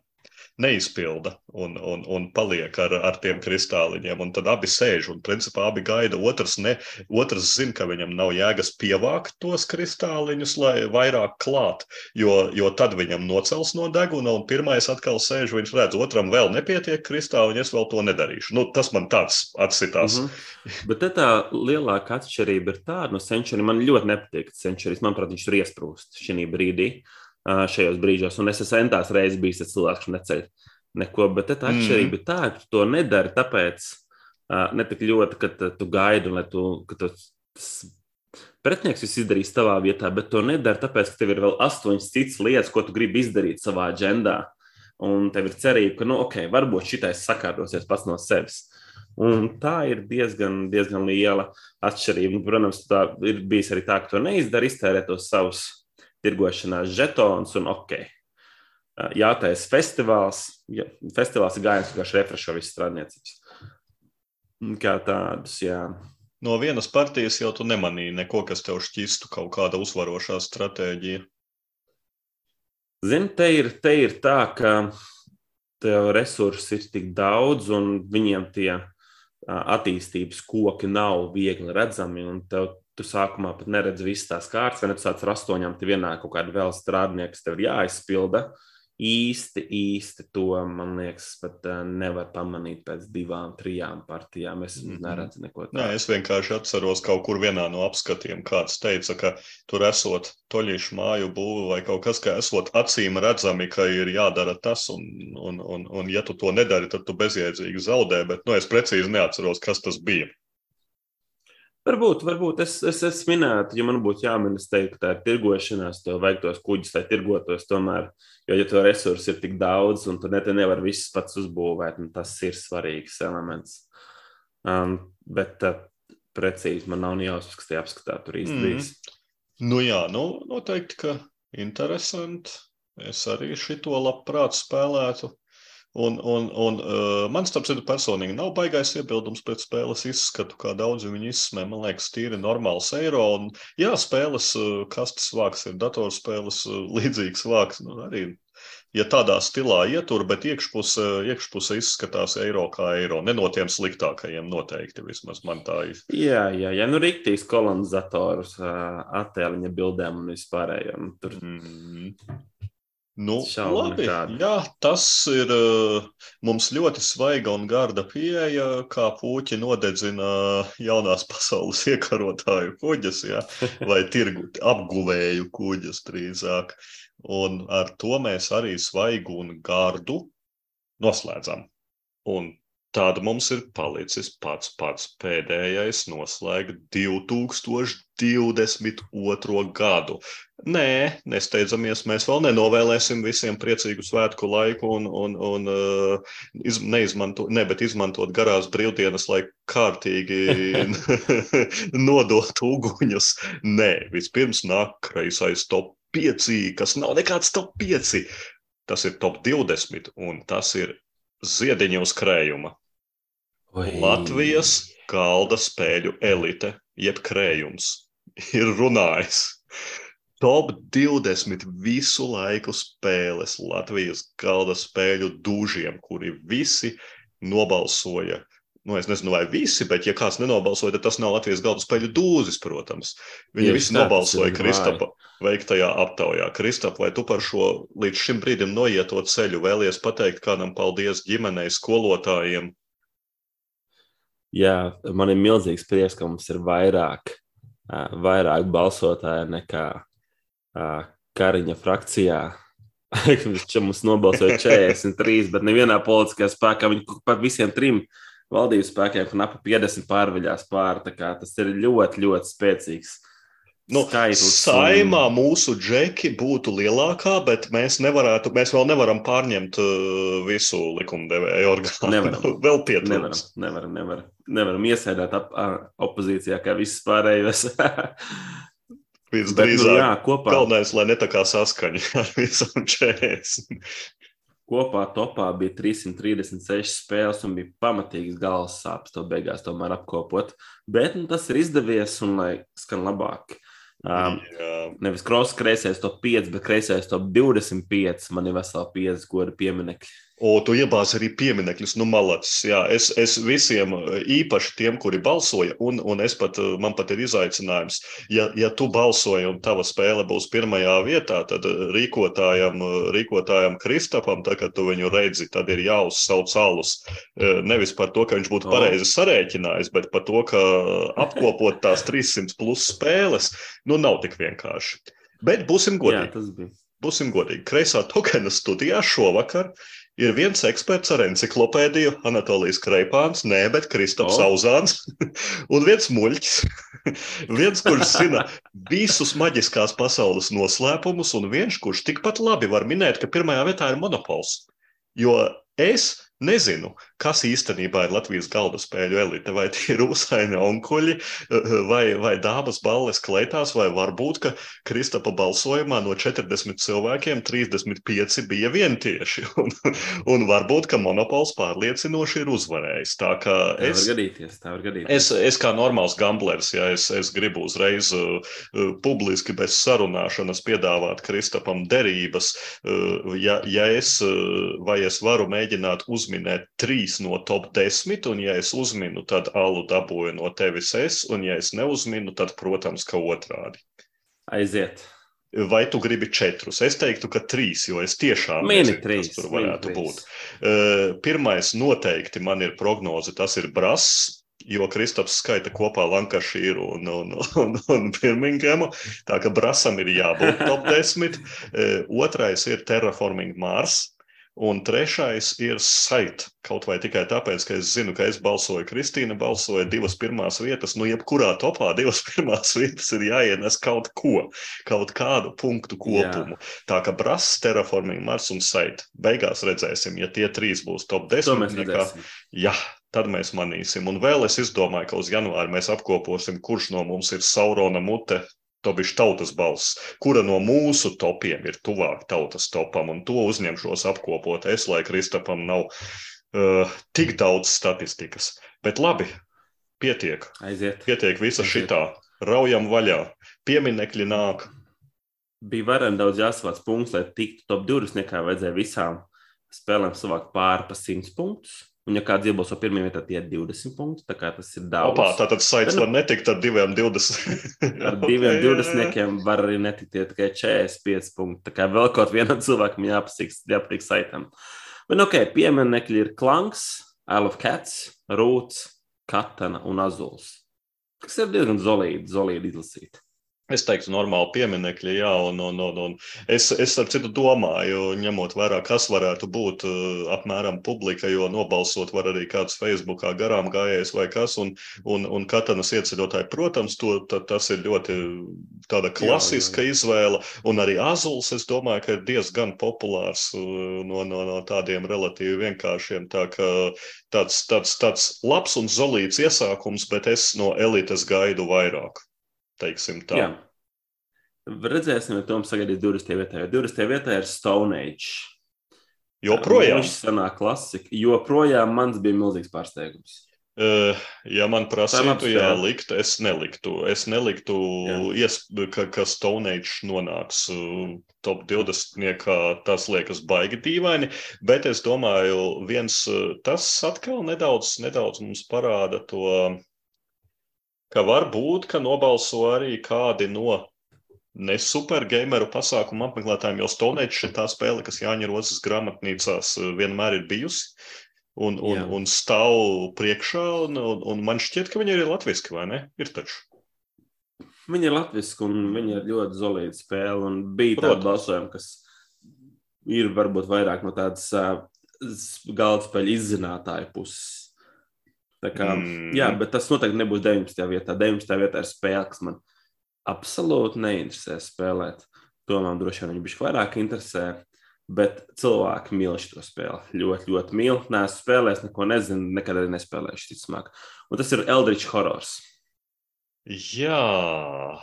Speaker 1: neizpilda un, un, un paliek ar, ar tiem kristāliņiem. Un tad abi sēž un principā abi gaida. Otrs, ne, otrs zina, ka viņam nav jēgas pievākt tos kristāliņus, lai vairāk klāt, jo, jo tad viņam nocels no deguna, un pirmais atkal sēž, viņš redz, otram vēl nepietiek kristāliņi, es vēl to nedarīšu. Nu, tas man tāds atsitās. Mm
Speaker 2: -hmm. Bet tā lielākā atšķirība ir tāda, no Century man ļoti nepatīk. Century, manuprāt, viņš ir iesprūst šī brīdī. Uh, šajos brīžos. Un es esmu centās reizes bijis tas cilvēks, kurš neceļ neko, bet tā atšķirība ir mm. tā, ka to nedari tāpēc ne tik ļoti, ka tu gaidi, lai tu, tu pretinieks viss izdarīs tavā vietā, bet to nedari tāpēc, ka tev ir vēl astoņas citas lietas, ko tu gribi izdarīt savā agendā. Un tev ir cerība, ka, nu, ok, varbūt šitais sakārtosies pats no sevis. Un tā ir diezgan, diezgan liela atšķirība. Protams, tā ir bijis arī tā, ka to neizdara, iztērē tos savus tirgošanās žetons un ok. Jātais festivāls, ja, festivāls ir gājums, kurš refrešo visu strādniecības. Kā tādus, jā.
Speaker 1: No vienas partijas jau tu nemanīji neko, kas tev šķistu kaut kāda uzvarošā stratēģija.
Speaker 2: Zini, te ir, te ir tā, ka tev resursi ir tik daudz, un viņiem tie attīstības koki nav viegli redzami, un tev tu sākumā pat neredzi visas tās kārtas, vai ne? Sāc ar astoņām, te vienā kaut kāda vēl strādnieka, kas tev ir jāizpilda. Īsti, īsti to, man liekas, pat uh, nevar pamanīt pēc divām, trijām partijām. Es mm -hmm. neredzu neko tādu.
Speaker 1: Nē, es vienkārši atceros kaut kur vienā no apskatiem, kāds teica, ka tur esot toļīšu māju būvu vai kaut kas, ka esot acīm redzami, ka ir jādara tas, un, un, un, un ja tu to nedari, tad tu bezjēdzīgi zaudē, bet, nu, es precīzi neatceros, kas tas bija.
Speaker 2: Varbūt, varbūt es, es, es minētu, ja man būtu jāmin, es teiktu, tā ir tirgošanās, tev vajag tos kuģus, lai tirgotos tomēr. Jo, ja tev resursi ir tik daudz, un tu ne, nevar visus pats uzbūvēt, nu, tas ir svarīgs elements. Um, bet uh, precīzi man nav jāuzsver, kas tie apskatā tur īsti mm. bijis.
Speaker 1: Nu jā, nu, noteikti, ka interesanti. Es arī šito labprāt spēlētu. Un, un, un uh, man, starp citu, personīgi nav baigais iebildums pret spēles izskatu, kā daudzi viņu izsmē. Man liekas, tīri normāls eiro. Un, jā, spēles uh, kastes vāks ir datorspēles uh, līdzīgs vāks. Nu, arī, ja tādā stilā ietur, bet iekšpuse, iekšpuse izskatās eiro kā eiro. Ne no tiem sliktākajiem noteikti, vismaz man tā ir.
Speaker 2: Jā, jā, jā nu rīktīs kolonizators, uh, attēliņa bildēm un vispārējiem. Tur... Mm.
Speaker 1: Nu, labi, jā, tas ir uh, mums ļoti svaiga un garda pieeja, kā puķi nodedzina jaunās <laughs> pasaules iekarotāju kuģus, jā, <laughs> vai tirgu apguvēju kuģus drīzāk. Un ar to mēs arī svaigu un gardu noslēdzam. Un tad mums ir palicis pats pats pēdējais noslēgt 2022. gadu. Nē, nesteidzamies, mēs vēl nenovēlēsim visiem priecīgu svētku laiku un, un, un uh, iz, neizmanto, ne, bet izmantot garās brīvdienas, lai kārtīgi <laughs> nodot uguņus. Nē, vispirms nāk kreisais top 5, kas nav nekāds top 5. Tas ir top 20 un tas ir ziediņu uz krējuma. Oi. Latvijas galda spēļu elite, jeb krējums, ir runājis. Top 20 visu laiku spēles Latvijas galda spēļu dūžiem, kuri visi nobalsoja nu, es nezinu, vai visi, bet, ja kāds nenobalsoja, tad tas nav Latvijas galda spēļu dūzis, protams. Viņi visi nobalsoja Kristapa veiktajā aptaujā. Kristap, vai tu par šo līdz šim brīdim noieto ceļu vēlies pateikt kādam paldies ģimenei, skolotājiem?
Speaker 2: Jā, man ir milzīgs prieks, ka mums ir vairāk, vairāk balsotāju nekā Kariņa frakcijā. <laughs> Viņš mums nobalsoja <laughs> 43, bet nevienā politiskajā spēkā viņi par visiem trim uh, valdības spēkiem knapi 50 pārveļās pāri. Tas ir ļoti, ļoti spēcīgs.
Speaker 1: Nu, saimā un... mūsu džeki būtu lielākā, bet mēs, nevarētu, mēs vēl nevaram pārņemt uh, visu likumdevēju orgānu.
Speaker 2: Nevaram. <laughs>
Speaker 1: vēl pietrūkst.
Speaker 2: Nevaram, nevaram, nevaram, nevaram iesēdēt ap, opozīcijā kā viss pārējais. <laughs>
Speaker 1: Visdrīzāk, nu, jā, kopā. Galvenais, lai ne tā kā saskaņa <laughs> ar visam 40.
Speaker 2: Kopā topā bija 336 spēles un bija pamatīgs galvas sāpes to beigās tomēr apkopot. Bet nu, tas ir izdevies un lai skan labāk. Um, Jā. nevis krosas kreisais top 5, bet kreisais top 25. Man ir vesela 5 goda pieminekļi.
Speaker 1: O, tu iebāzi arī pieminekļus, nu, malacis. Jā, es, es visiem, īpaši tiem, kuri balsoja, un, un es pat, man pat ir izaicinājums, ja, ja tu balsoji un tava spēle būs pirmajā vietā, tad rīkotājam, rīkotājam Kristapam, tā kā tu viņu redzi, tad ir jāuzsauc alus. Nevis par to, ka viņš būtu pareizi sarēķinājis, bet par to, ka apkopot tās 300 plus spēles, nu, nav tik vienkārši. Bet būsim godīgi. Jā, tas bija. Būsim godīgi. Kreisā tokena studijā šovakar ir viens eksperts ar enciklopēdiju, Anatolijas Kreipāns, nē, bet Kristofs oh. Auzāns, <laughs> un viens muļķis. <laughs> viens, kurš zina visus maģiskās pasaules noslēpumus, un viens, kurš tikpat labi var minēt, ka pirmajā vietā ir monopols. Jo es Nezinu, kas īstenībā ir Latvijas galda spēļu elite. Vai tie ir rūsaini onkuļi, vai, vai dāmas balles kleitās, vai varbūt, ka Kristapa balsojumā no 40 cilvēkiem 35 bija vientieši. <laughs> Un, un varbūt, ka monopols pārliecinoši ir uzvarējis. Tā kā
Speaker 2: es, tā var gadīties, tā var gadīties.
Speaker 1: Es, es kā normāls gamblers, ja es, es gribu uzreiz uh, publiski bez sarunāšanas piedāvāt Kristapam derības, uh, ja, ja es, uh, vai es varu mēģināt uzvarēt uzminēt trīs no top desmit, un ja es uzminu, tad alu dabūju no tevis es, un ja es neuzminu, tad, protams, ka otrādi.
Speaker 2: Aiziet.
Speaker 1: Vai tu gribi četrus? Es teiktu, ka trīs, jo es tiešām
Speaker 2: nezinu, trīs,
Speaker 1: kas tur varētu būt. Uh, pirmais noteikti man ir prognoze, tas ir Brass, jo Kristaps skaita kopā Lankašīru un, un, un, un Birminghamu. Tā ka Brasam ir jābūt top <laughs> 10. Uh, otrais ir Terraforming Mars. Un trešais ir saita. Kaut vai tikai tāpēc, ka es zinu, ka es balsoju, Kristīna balsoja divas pirmās vietas. Nu, jebkurā topā divas <laughs> pirmās vietas ir jāienes kaut ko, kaut kādu punktu kopumu. Jā. Tā kā Brass, Terraforming, Mars un Saita. Beigās redzēsim, ja tie trīs būs top 10. Nekā, jā, tad mēs manīsim. Un vēl es izdomāju, ka uz janvāri mēs apkoposim, kurš no mums ir Saurona mute, to bija tautas balss, kura no mūsu topiem ir tuvāk tautas topam, un to uzņemšos apkopot es, lai Kristapam nav uh, tik daudz statistikas. Bet labi, pietiek.
Speaker 2: Aiziet.
Speaker 1: Pietiek visa Aiziet. šitā. Raujam vaļā. Pieminekļi nāk.
Speaker 2: Bija vairāk daudz jāsavāc punktus, lai tiktu top 20, nekā vajadzēja visām spēlēm savākt pāri pa 100 punktus. Un, ja kāds iebalso pirmie vietā, tie ir 20 punkti. Tā kā tas ir daudz.
Speaker 1: Opā, tātad saits var netikt ar diviem 20. <laughs>
Speaker 2: ar diviem <laughs> 20 var arī netikt tikai 45 punkti. Tā kā vēl kaut vienam cilvēkam jāpasīk, jāpatīk saitam. Bet, ok, pieminekļi ir Klanks, Isle of Cats, Rūts, Katana un Azuls. Kas ir diezgan zolīdi, zolīdi izlasīti.
Speaker 1: Es teiktu, normāli pieminekļi, jā, un, un, un, un es, es ar citu domāju, ņemot vērā, kas varētu būt uh, apmēram publika, jo nobalsot var arī kāds Facebookā garām gājējs vai kas, un, un, un katanas ieceļotāji, protams, to, ta, tas ir ļoti tāda klasiska jā, jā. izvēle, un arī azuls, es domāju, ka ir diezgan populārs uh, no, no, no tādiem relatīvi vienkāršiem, tā ka tāds, tāds, tāds labs un zolīts iesākums, bet es no elites gaidu vairāk teiksim tā. Jā.
Speaker 2: Redzēsim, ja Toms sagaidīs 20. vietā, jo 20. vietā ir Stone Age.
Speaker 1: Joprojām.
Speaker 2: Viņš senā klasika. Joprojām mans bija milzīgs pārsteigums.
Speaker 1: Uh, ja man prasītu, jā, likt, es neliktu. Es neliktu, ies, ka, ka Stone Age nonāks uh, top 20. Tas liekas baigi dīvaini, bet es domāju, viens uh, tas atkal nedaudz, nedaudz mums parāda to, ka var būt, ka nobalso arī kādi no ne supergameru pasākumu apmeklētājiem, jo Stone Age ir tā spēle, kas Jāņa Rozes grāmatnīcās uh, vienmēr ir bijusi un, un,
Speaker 2: Jā.
Speaker 1: un stāv priekšā. Un, un, un man šķiet, ka viņi ir latviešu, vai ne? Ir taču.
Speaker 2: Viņa ir latviska un viņa ir ļoti zelīta spēle. Un bija
Speaker 1: Protams.
Speaker 2: balsojuma, kas ir varbūt vairāk no tādas uh, galda spēļu izzinātāju puses. Tā kā,
Speaker 1: Mm.
Speaker 2: Jā, bet tas noteikti nebūs 19. vietā. 19. vietā ir spēle, kas man absolūti neinteresē spēlēt. To man droši vien bija vairāk interesē. Bet cilvēki mīl šo spēli. Ļoti, ļoti mīl. Nē, esmu spēlējis, neko nezinu, nekad arī nespēlējuši, ticamāk. Un tas ir Eldritch Horrors.
Speaker 1: Jā,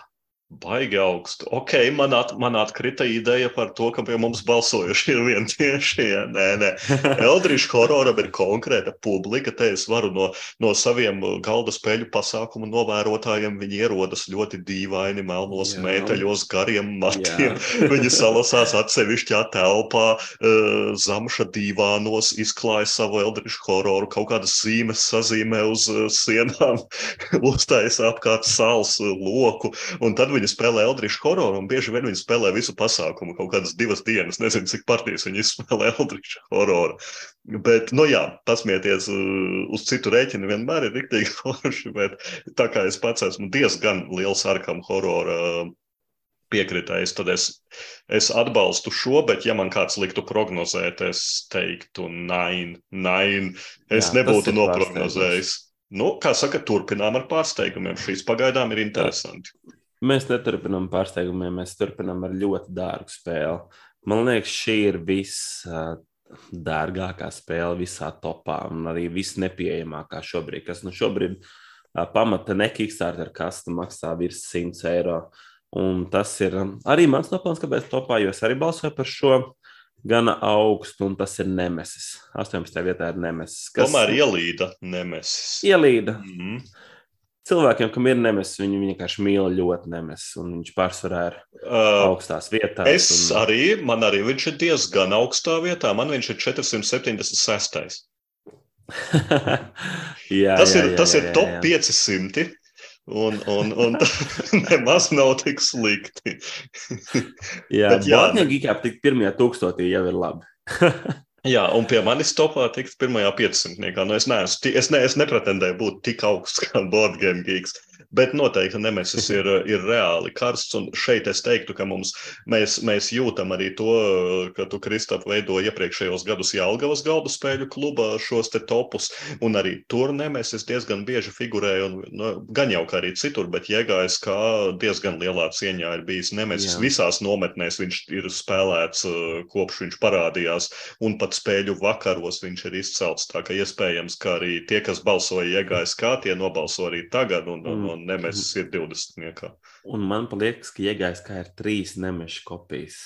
Speaker 1: baigi augstu. Ok, man, at, man atkrita ideja par to, ka pie mums balsojuši ir vien tieši. Ja? Nē, nē. <laughs> Eldrišs hororam ir konkrēta publika. Te es varu no, no saviem galda spēļu pasākumu novērotājiem. Viņi ierodas ļoti dīvaini, melnos mēteļos, gariem matiem.
Speaker 2: Jā. <laughs>
Speaker 1: Viņi salasās atsevišķā telpā, eh, zamša divānos, izklāja savu eldrišu hororu, kaut kādas zīmes sazīmē uz eh, sienām, <laughs> uztaisa apkārt sāls eh, loku, un tad viņi spēlē eldrišu hororu, un bieži vien viņi spēlē visu pasākumu, kaut kādas divas dienas, nezinu, cik partijas viņi spēlē eldrišu hororu. Bet, nu jā, pasmieties uh, uz citu rēķinu vienmēr ir riktīgi <laughs> forši, bet tā kā es pats esmu diezgan liels arkam horora uh, piekritējis, tad es, es atbalstu šo, bet ja man kāds liktu prognozēt, es teiktu, nē, nē, es
Speaker 2: Jā,
Speaker 1: nebūtu noprognozējis. Nu, kā saka, turpinām ar pārsteigumiem. Šīs pagaidām ir interesanti.
Speaker 2: Mēs neturpinām pārsteigumiem, mēs turpinām ar ļoti dārgu spēli. Man liekas, šī ir visdārgākā spēle visā topā un arī visnepieejamākā šobrīd. Kas nu šobrīd ā, pamata nekikstārt ar kastu maksā virs 100 eiro. Un tas ir um, arī mans nopelns, kāpēc topā, jo es arī balsoju par šo gana augstu, un tas ir Nemesis. 18. vietā ir Nemesis.
Speaker 1: Kas... Tomēr ielīda nemesis.
Speaker 2: ielīda.
Speaker 1: Mm.
Speaker 2: Cilvēkiem, kam ir nemesis, viņi vienkārši mīl ļoti nemesis, un viņš pārsvarā ir
Speaker 1: Uh,
Speaker 2: augstās vietās.
Speaker 1: es
Speaker 2: un...
Speaker 1: arī, man arī viņš ir diezgan augstā vietā. Man viņš ir 476. <laughs>
Speaker 2: jā,
Speaker 1: Tas
Speaker 2: jā,
Speaker 1: ir,
Speaker 2: jā,
Speaker 1: tas
Speaker 2: jā,
Speaker 1: ir
Speaker 2: jā,
Speaker 1: top
Speaker 2: jā.
Speaker 1: 500. Un, un, un <laughs> nemaz nav tik slikti.
Speaker 2: Jā,
Speaker 1: Bet
Speaker 2: Botnieki ikāp tik pirmajā tūkstotī jau ir labi. <laughs>
Speaker 1: Jā, un pie manis topā tikt pirmajā 500. Nu, es, neesmu, es, ne, es nepretendēju būt tik augsts kā <laughs> board game geeks, bet noteikti nemesis ir, ir reāli karsts. Un šeit es teiktu, ka mums, mēs, mēs jūtam arī to, ka tu, Kristap, veido iepriekšējos gadus Jālgavas galdu spēļu klubā šos te topus, un arī tur nemesis diezgan bieži figurēja, un nu, gan jau kā arī citur, bet Jēgājs kā diezgan lielā cieņā ir bijis nemesis.
Speaker 2: Jā.
Speaker 1: Visās nometnēs viņš ir spēlēts uh, kopš viņš parādījās, un pat spēļu vakaros viņš ir izcelts. Tā ka iespējams, ka arī tie, kas balsoja iegājis kā, tie nobalso arī tagad, un, un,
Speaker 2: Mm.
Speaker 1: un nemesis ir 20. Niekā.
Speaker 2: Un man liekas, ka iegājis kā ir trīs nemešu kopijas.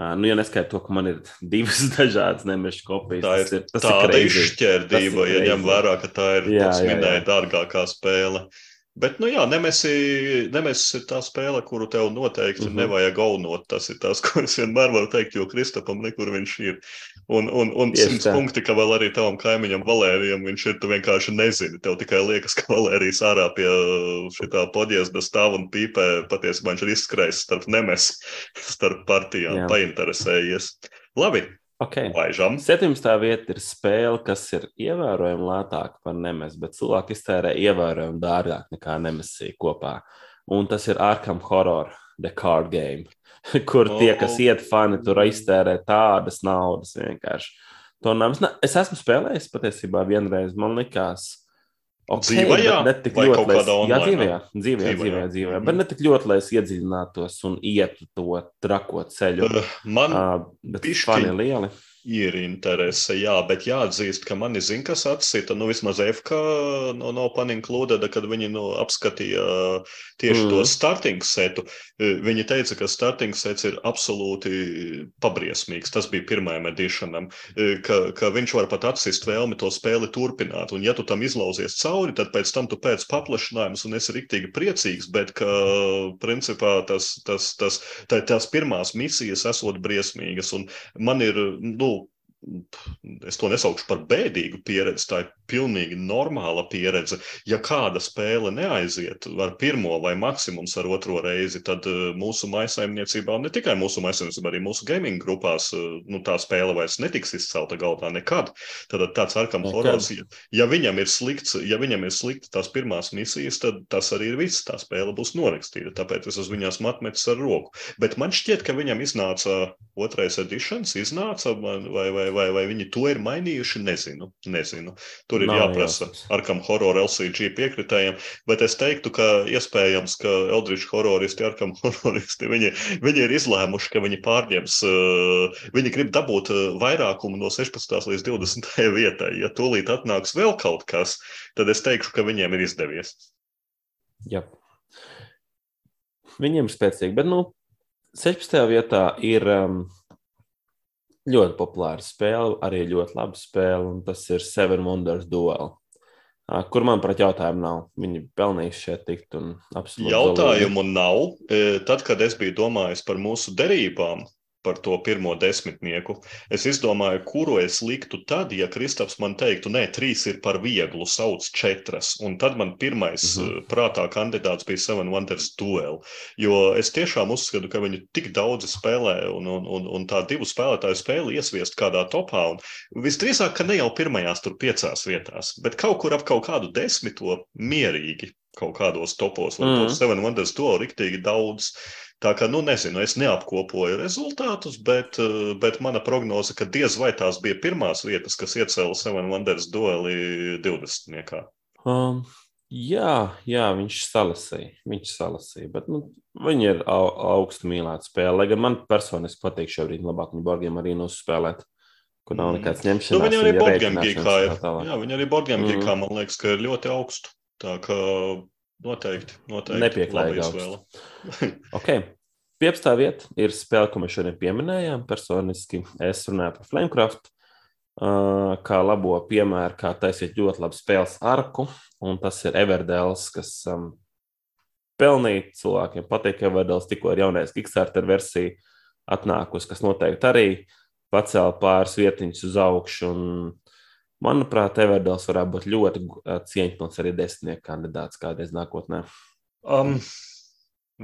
Speaker 2: Uh, nu, ja neskaidro to, ka man ir divas <laughs> dažādas nemešu kopijas,
Speaker 1: Tā
Speaker 2: tas
Speaker 1: ir
Speaker 2: ir, tas
Speaker 1: tāda
Speaker 2: ir
Speaker 1: izšķērdība,
Speaker 2: ir
Speaker 1: ja ņem vērā, ka tā ir,
Speaker 2: Jā, jā,
Speaker 1: minēja,
Speaker 2: jā.
Speaker 1: dārgākā spēle. Bet, nu jā, Nemesis Nemesis ir tā spēle, kuru tev noteikti mm. -hmm. nevajag gaunot. Tas ir tas, <laughs> ko es vienmēr varu teikt, jo Kristapam nekur viņš ir. Un, un, un simts punkti, ka vēl arī tavam kaimiņam Valērijam viņš ir, tu vienkārši nezini. Tev tikai liekas, <laughs> ka Valērijas ārā pie šitā podjezda stāv un pīpē. Patiesībā viņš ir izskrējis starp Nemesis, <laughs> starp partijām,
Speaker 2: Jā.
Speaker 1: painteresējies. Labi,
Speaker 2: Okay.
Speaker 1: laižam.
Speaker 2: 17. vieta ir spēle, kas ir ievērojami lētāka par nemes, bet cilvēki iztērē ievērojami dārgāk nekā nemesī kopā. Un tas ir Arkham Horror, The Card Game, <laughs> kur tie, kas
Speaker 1: Oh.
Speaker 2: iet fani, tur iztērē tādas naudas vienkārši. To nav. Es, esmu spēlējis patiesībā vienreiz, man likās. Okay,
Speaker 1: Dzīvē, jā?
Speaker 2: ne tik ļoti, lai es- Jā, dzīvē, jā, dzīvē,
Speaker 1: Dzīvē,
Speaker 2: dzīvē, dzīvē,
Speaker 1: Mhm.
Speaker 2: bet ne tik ļoti, lai es iedziļinātos un ietu to trako ceļu.
Speaker 1: Uh, Man
Speaker 2: Uh, bet
Speaker 1: bišķiņ.
Speaker 2: fani lieli.
Speaker 1: Ir interese, jā, bet jāatzīst, ka mani zina, kas atsita, nu, vismaz FK no, no Paniklūda, kad viņi nu, apskatīja tieši mm. to starting setu. Viņi teica, ka starting sets ir absolūti pabriesmīgs. Tas bija pirmajam edišanam, ka, ka viņš var pat atsist vēlmi to spēli turpināt. Un ja tu tam izlauzies cauri, tad pēc tam tu pēc paplašinājums un esi riktīgi priecīgs, bet ka, principā, tas, tas, tas, tā, tās pirmās misijas esot briesmīgas. Un man ir, nu, es to nesaukšu par bēdīgu pieredzi, tā ir pilnīgi normāla pieredze. Ja kāda spēle neaiziet ar pirmo vai maksimums ar otro reizi, tad eh, mūsu maisaimniecībā, ne tikai mūsu maisaimniecībā, arī mūsu gaming grupās, eh, nu, tā spēle vairs netiks izcelta galvā nekad. Tad tāds arkam horors, ja, ja viņam ir slikts, ja viņam ir slikti tās pirmās misijas, tad tas arī ir viss, tā spēle būs norakstīta, tāpēc es uz viņās matmetis ar roku. Bet man šķiet, ka viņam iznāca otrais editions, iznāca vai, vai vai, vai viņi to ir mainījuši, nezinu. nezinu. Tur ir Nav jāprasa jāsaks. Arkam horror LCG piekritējiem, bet es teiktu, ka iespējams, ka Eldridge horroristi, Arkam <laughs> horroristi, viņi, viņi ir izlēmuši, ka viņi pārņems, uh, viņi grib dabūt uh, vairākumu no 16. līdz 20. vietai. Ja tūlīt atnāks vēl kaut kas, tad es teikšu, ka viņiem ir izdevies.
Speaker 2: Jā. Viņiem spēcīgi, bet nu, 16. vietā ir um, ļoti populāra spēle, arī ļoti laba spēle, un tas ir Seven Wonders Duel. Kur man pret jautājumu nav? Viņi pelnījuši šeit tikt un absolūti.
Speaker 1: Jautājumu nav. Tad, kad es biju domājis par mūsu derībām, par to pirmo desmitnieku. Es izdomāju, kuru es liktu tad, ja Kristaps man teiktu, nē, trīs ir par vieglu, sauc četras. Un tad man pirmais mm -hmm. prātā kandidāts bija Seven Wonders Duel. Jo es tiešām uzskatu, ka viņi tik daudz spēlē un, un, un, un tā divu spēlētāju spēli iesviest kādā topā. Un visdrīzāk, ka ne jau pirmajās tur piecās vietās, bet kaut kur ap kaut kādu desmito mierīgi kaut kādos topos. Varbūt mm. Seven Wonders Duel riktīgi daudz. Tā kā, nu, nezinu, es neapkopoju rezultātus, bet, eh, bet mana prognoze, ka diez vai tās bija pirmās vietas, kas iecēla Seven Wonders dueli 20.
Speaker 2: Um, jā, jā, viņš salasīja. Viņš salasīja, bet nu, viņi ir au, augstu mīlēti spēle. Lai gan man personiski patīk šobrīd labāk viņu borgiem arī nospēlēt. Kur nav mm. nekāds ņemšanas. Nu,
Speaker 1: viņi arī borgiem gīkā ir. Jā, viņi arī borgiem mm. gīkā, man liekas, ka ir ļoti augstu. Tā kā Noteikti. noteikti.
Speaker 2: Nepieklājīgi augsts. <laughs> ok. 15. vieta ir spēle, ko mēs šodien pieminējām. Personiski es runāju par Flamecraft, kā labo piemēru, kā taisīt ļoti labu spēles arku. Un tas ir Everdēls, kas um, pelnīja cilvēkiem. Patīk, ka Everdēls tikko ir jaunais Kickstarter versija atnākusi, kas noteikti arī pacēla pāris vietiņas uz augšu. Un Manuprāt, Everdals varētu būt ļoti cieņpilns arī desmitnieku kandidāts kādreiz nākotnē.
Speaker 1: Um,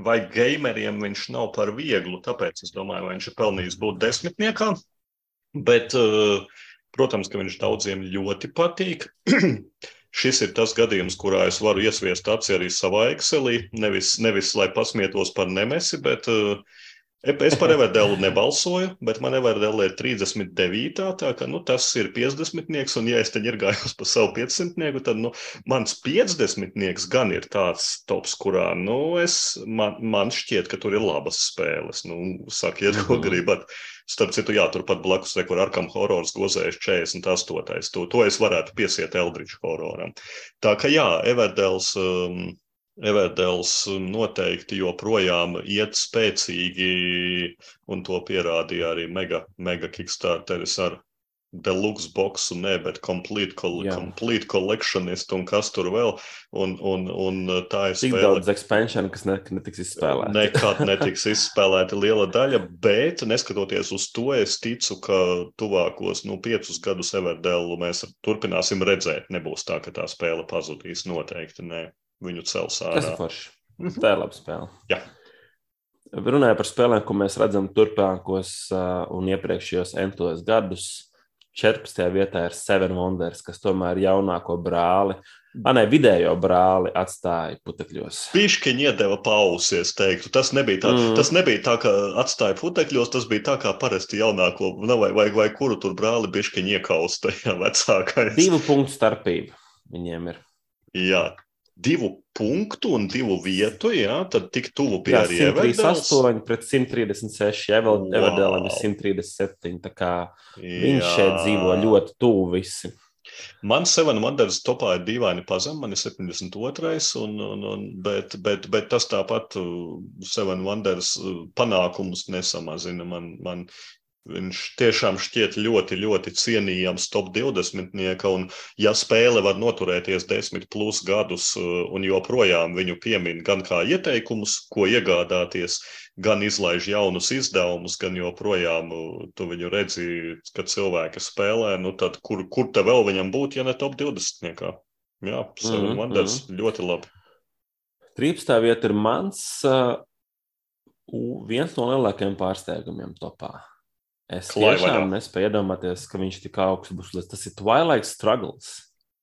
Speaker 1: vai gameriem viņš nav par vieglu, tāpēc es domāju, vai viņš ir pelnījis būt desmitniekā. Bet, protams, ka viņš daudziem ļoti patīk. <clears throat> Šis ir tas gadījums, kurā es varu iesviest aci arī savā Excelī. Nevis, nevis lai pasmietos par nemesi, bet uh, Es par Everdēlu nebalsoju, bet man Everdēlē ir 39. Tā kā nu, tas ir 50. Un, ja es te ņirgājos par savu 500, tad nu, mans 50. gan ir tāds tops, kurā nu, es, man, man šķiet, ka tur ir labas spēles. Nu, sakiet, ko mhm. gribat. Starp citu, jā, turpat blakus ir kur Arkam horors gozējuši 48. To, to es varētu piesiet Eldridge hororam. Tā kā jā, Everdēls. Um, Everdēls noteikti joprojām iet spēcīgi, un to pierādīja arī mega, mega Kickstarteris ar deluxe boxu, ne, bet complete, col Jā. complete collectionist un kas tur vēl. Un, un, un tā ir
Speaker 2: Tik spēle. daudz expansion, kas ne, netiks izspēlēta.
Speaker 1: Nekad <laughs> netiks izspēlēta liela daļa, bet neskatoties uz to, es ticu, ka tuvākos nu, piecus gadus Everdēlu mēs turpināsim redzēt. Nebūs tā, ka tā spēle pazudīs noteikti. Nē viņu cels ārā.
Speaker 2: Tas ir forši. Mhm. Tā ir laba spēle.
Speaker 1: Jā.
Speaker 2: Runājot par spēlēm, ko mēs redzam turpmākos un iepriekšējos entos gadus, 14. vietā ir Seven Wonders, kas tomēr jaunāko brāli, Anē, vidējo brāli atstāja putekļos.
Speaker 1: Pišķiņi iedeva pausi, es teiktu. Tas nebija tā, mm. tas nebija tā ka atstāja putekļos, tas bija tā kā parasti jaunāko, nu, vai, vai, vai kuru tur brāli pišķiņi iekausta, <laughs> ja vecākais.
Speaker 2: Divu punktu starpība viņiem ir.
Speaker 1: Jā, divu punktu un divu vietu, jā, tad tik tuvu pie arī
Speaker 2: Everdēls. 138 pret 136, ja vēl. Everdēlam ir 137, tā kā jā. viņš šeit dzīvo ļoti tuvu visi.
Speaker 1: Man Seven Wonders topā ir dīvaini pazem, man ir 72. Un, un, un, bet, bet, bet tas tāpat uh, Seven Wonders uh, panākumus nesamazina. Man, man Viņš tiešām šķiet ļoti, ļoti cienījams top 20. Un, ja spēle var noturēties 10 plus gadus, uh, un joprojām viņu piemin gan kā ieteikumus, ko iegādāties, gan izlaiž jaunus izdevumus, gan joprojām uh, tu viņu redzi, kad cilvēki spēlē, nu tad kur, kur te vēl viņam būt, ja ne top 20. -niekā? Jā, Seven mm -hmm. Wonders ļoti labi.
Speaker 2: 13. vieta ir mans uh, viens no lielākajiem pārsteigumiem topā. Es tiešām nespēju iedomāties, ka viņš tik augsts būs. Tas ir Twilight Struggles.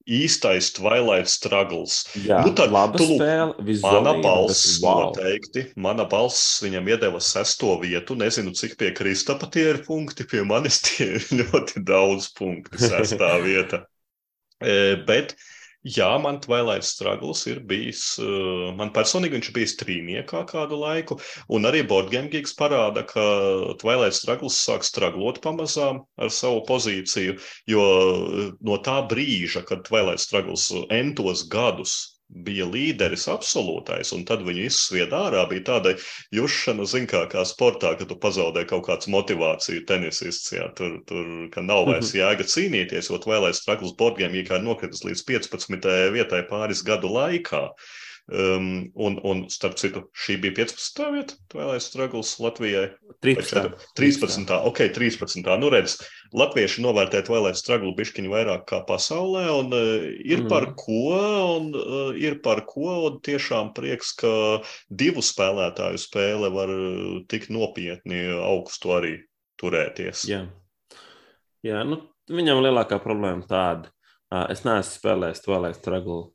Speaker 1: Īstais Twilight Struggles.
Speaker 2: Jā, nu, tad, laba tu, spēle.
Speaker 1: Mana balss wow. noteikti. Mana balss viņam iedeva sesto vietu. Nezinu, cik pie Kristapa tie ir punkti. Pie manis tie ir <laughs> ļoti daudz punktu. Sestā <laughs> vieta. E, bet uh, Jā, man Twilight Struggles ir bijis, uh, man personīgi viņš ir bijis trīniekā kādu laiku, un arī Boardgame Geeks parāda, ka Twilight Struggles sāk straglot pamazām ar savu pozīciju, jo no tā brīža, kad Twilight Struggles entos gadus bija līderis absolūtais, un tad viņu izsvied ārā. Bija tāda jušana, zin, kā, kā sportā, ka tu pazaudē kaut kādu motivāciju tenisists. Jā, tur, tur nav vairs mhm. jēga cīnīties, jo vēlēs Strakls Borgiem ir nokritis līdz 15. vietai pāris gadu laikā. Um, un, un, starp citu, šī bija 15. vieta, Twilight Struggles Latvijai.
Speaker 2: 13.
Speaker 1: 13. Ok, 13. Nu, redz, Latvieši novērtē Twilight Struggle bišķiņu vairāk kā pasaulē, un uh, ir mm. par ko, un uh, ir par ko, un tiešām prieks, ka divu spēlētāju spēle var uh, tik nopietni augstu arī turēties.
Speaker 2: Jā, Jā nu, viņam lielākā problēma tāda. Es neesmu spēlējis Twilight Struggle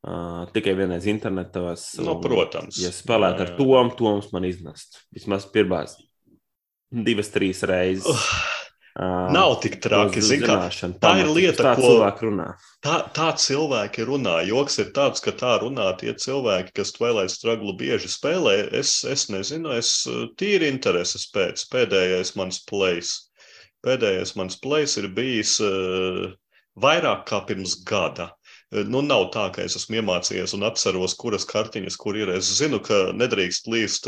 Speaker 2: Uh, tikai vienreiz internetā.
Speaker 1: Nu, protams.
Speaker 2: Ja spēlēt ar Tomu, Toms man iznest. Vismaz pirmās divas, trīs reizes.
Speaker 1: Uh, Nav tik traki. Kā, tā ir lieta,
Speaker 2: tā ko cilvēki runā.
Speaker 1: Tā, tā cilvēki runā. Joks ir tāds, ka tā runā tie cilvēki, kas Twilight Struggle bieži spēlē. Es, es nezinu, es tīri intereses pēc. Pēdējais mans plays. Pēdējais mans plays ir bijis uh, vairāk kā pirms gada. Nu, nav tā, ka es esmu iemācījies un atceros, kuras kartiņas kur ir. Es zinu, ka nedrīkst līst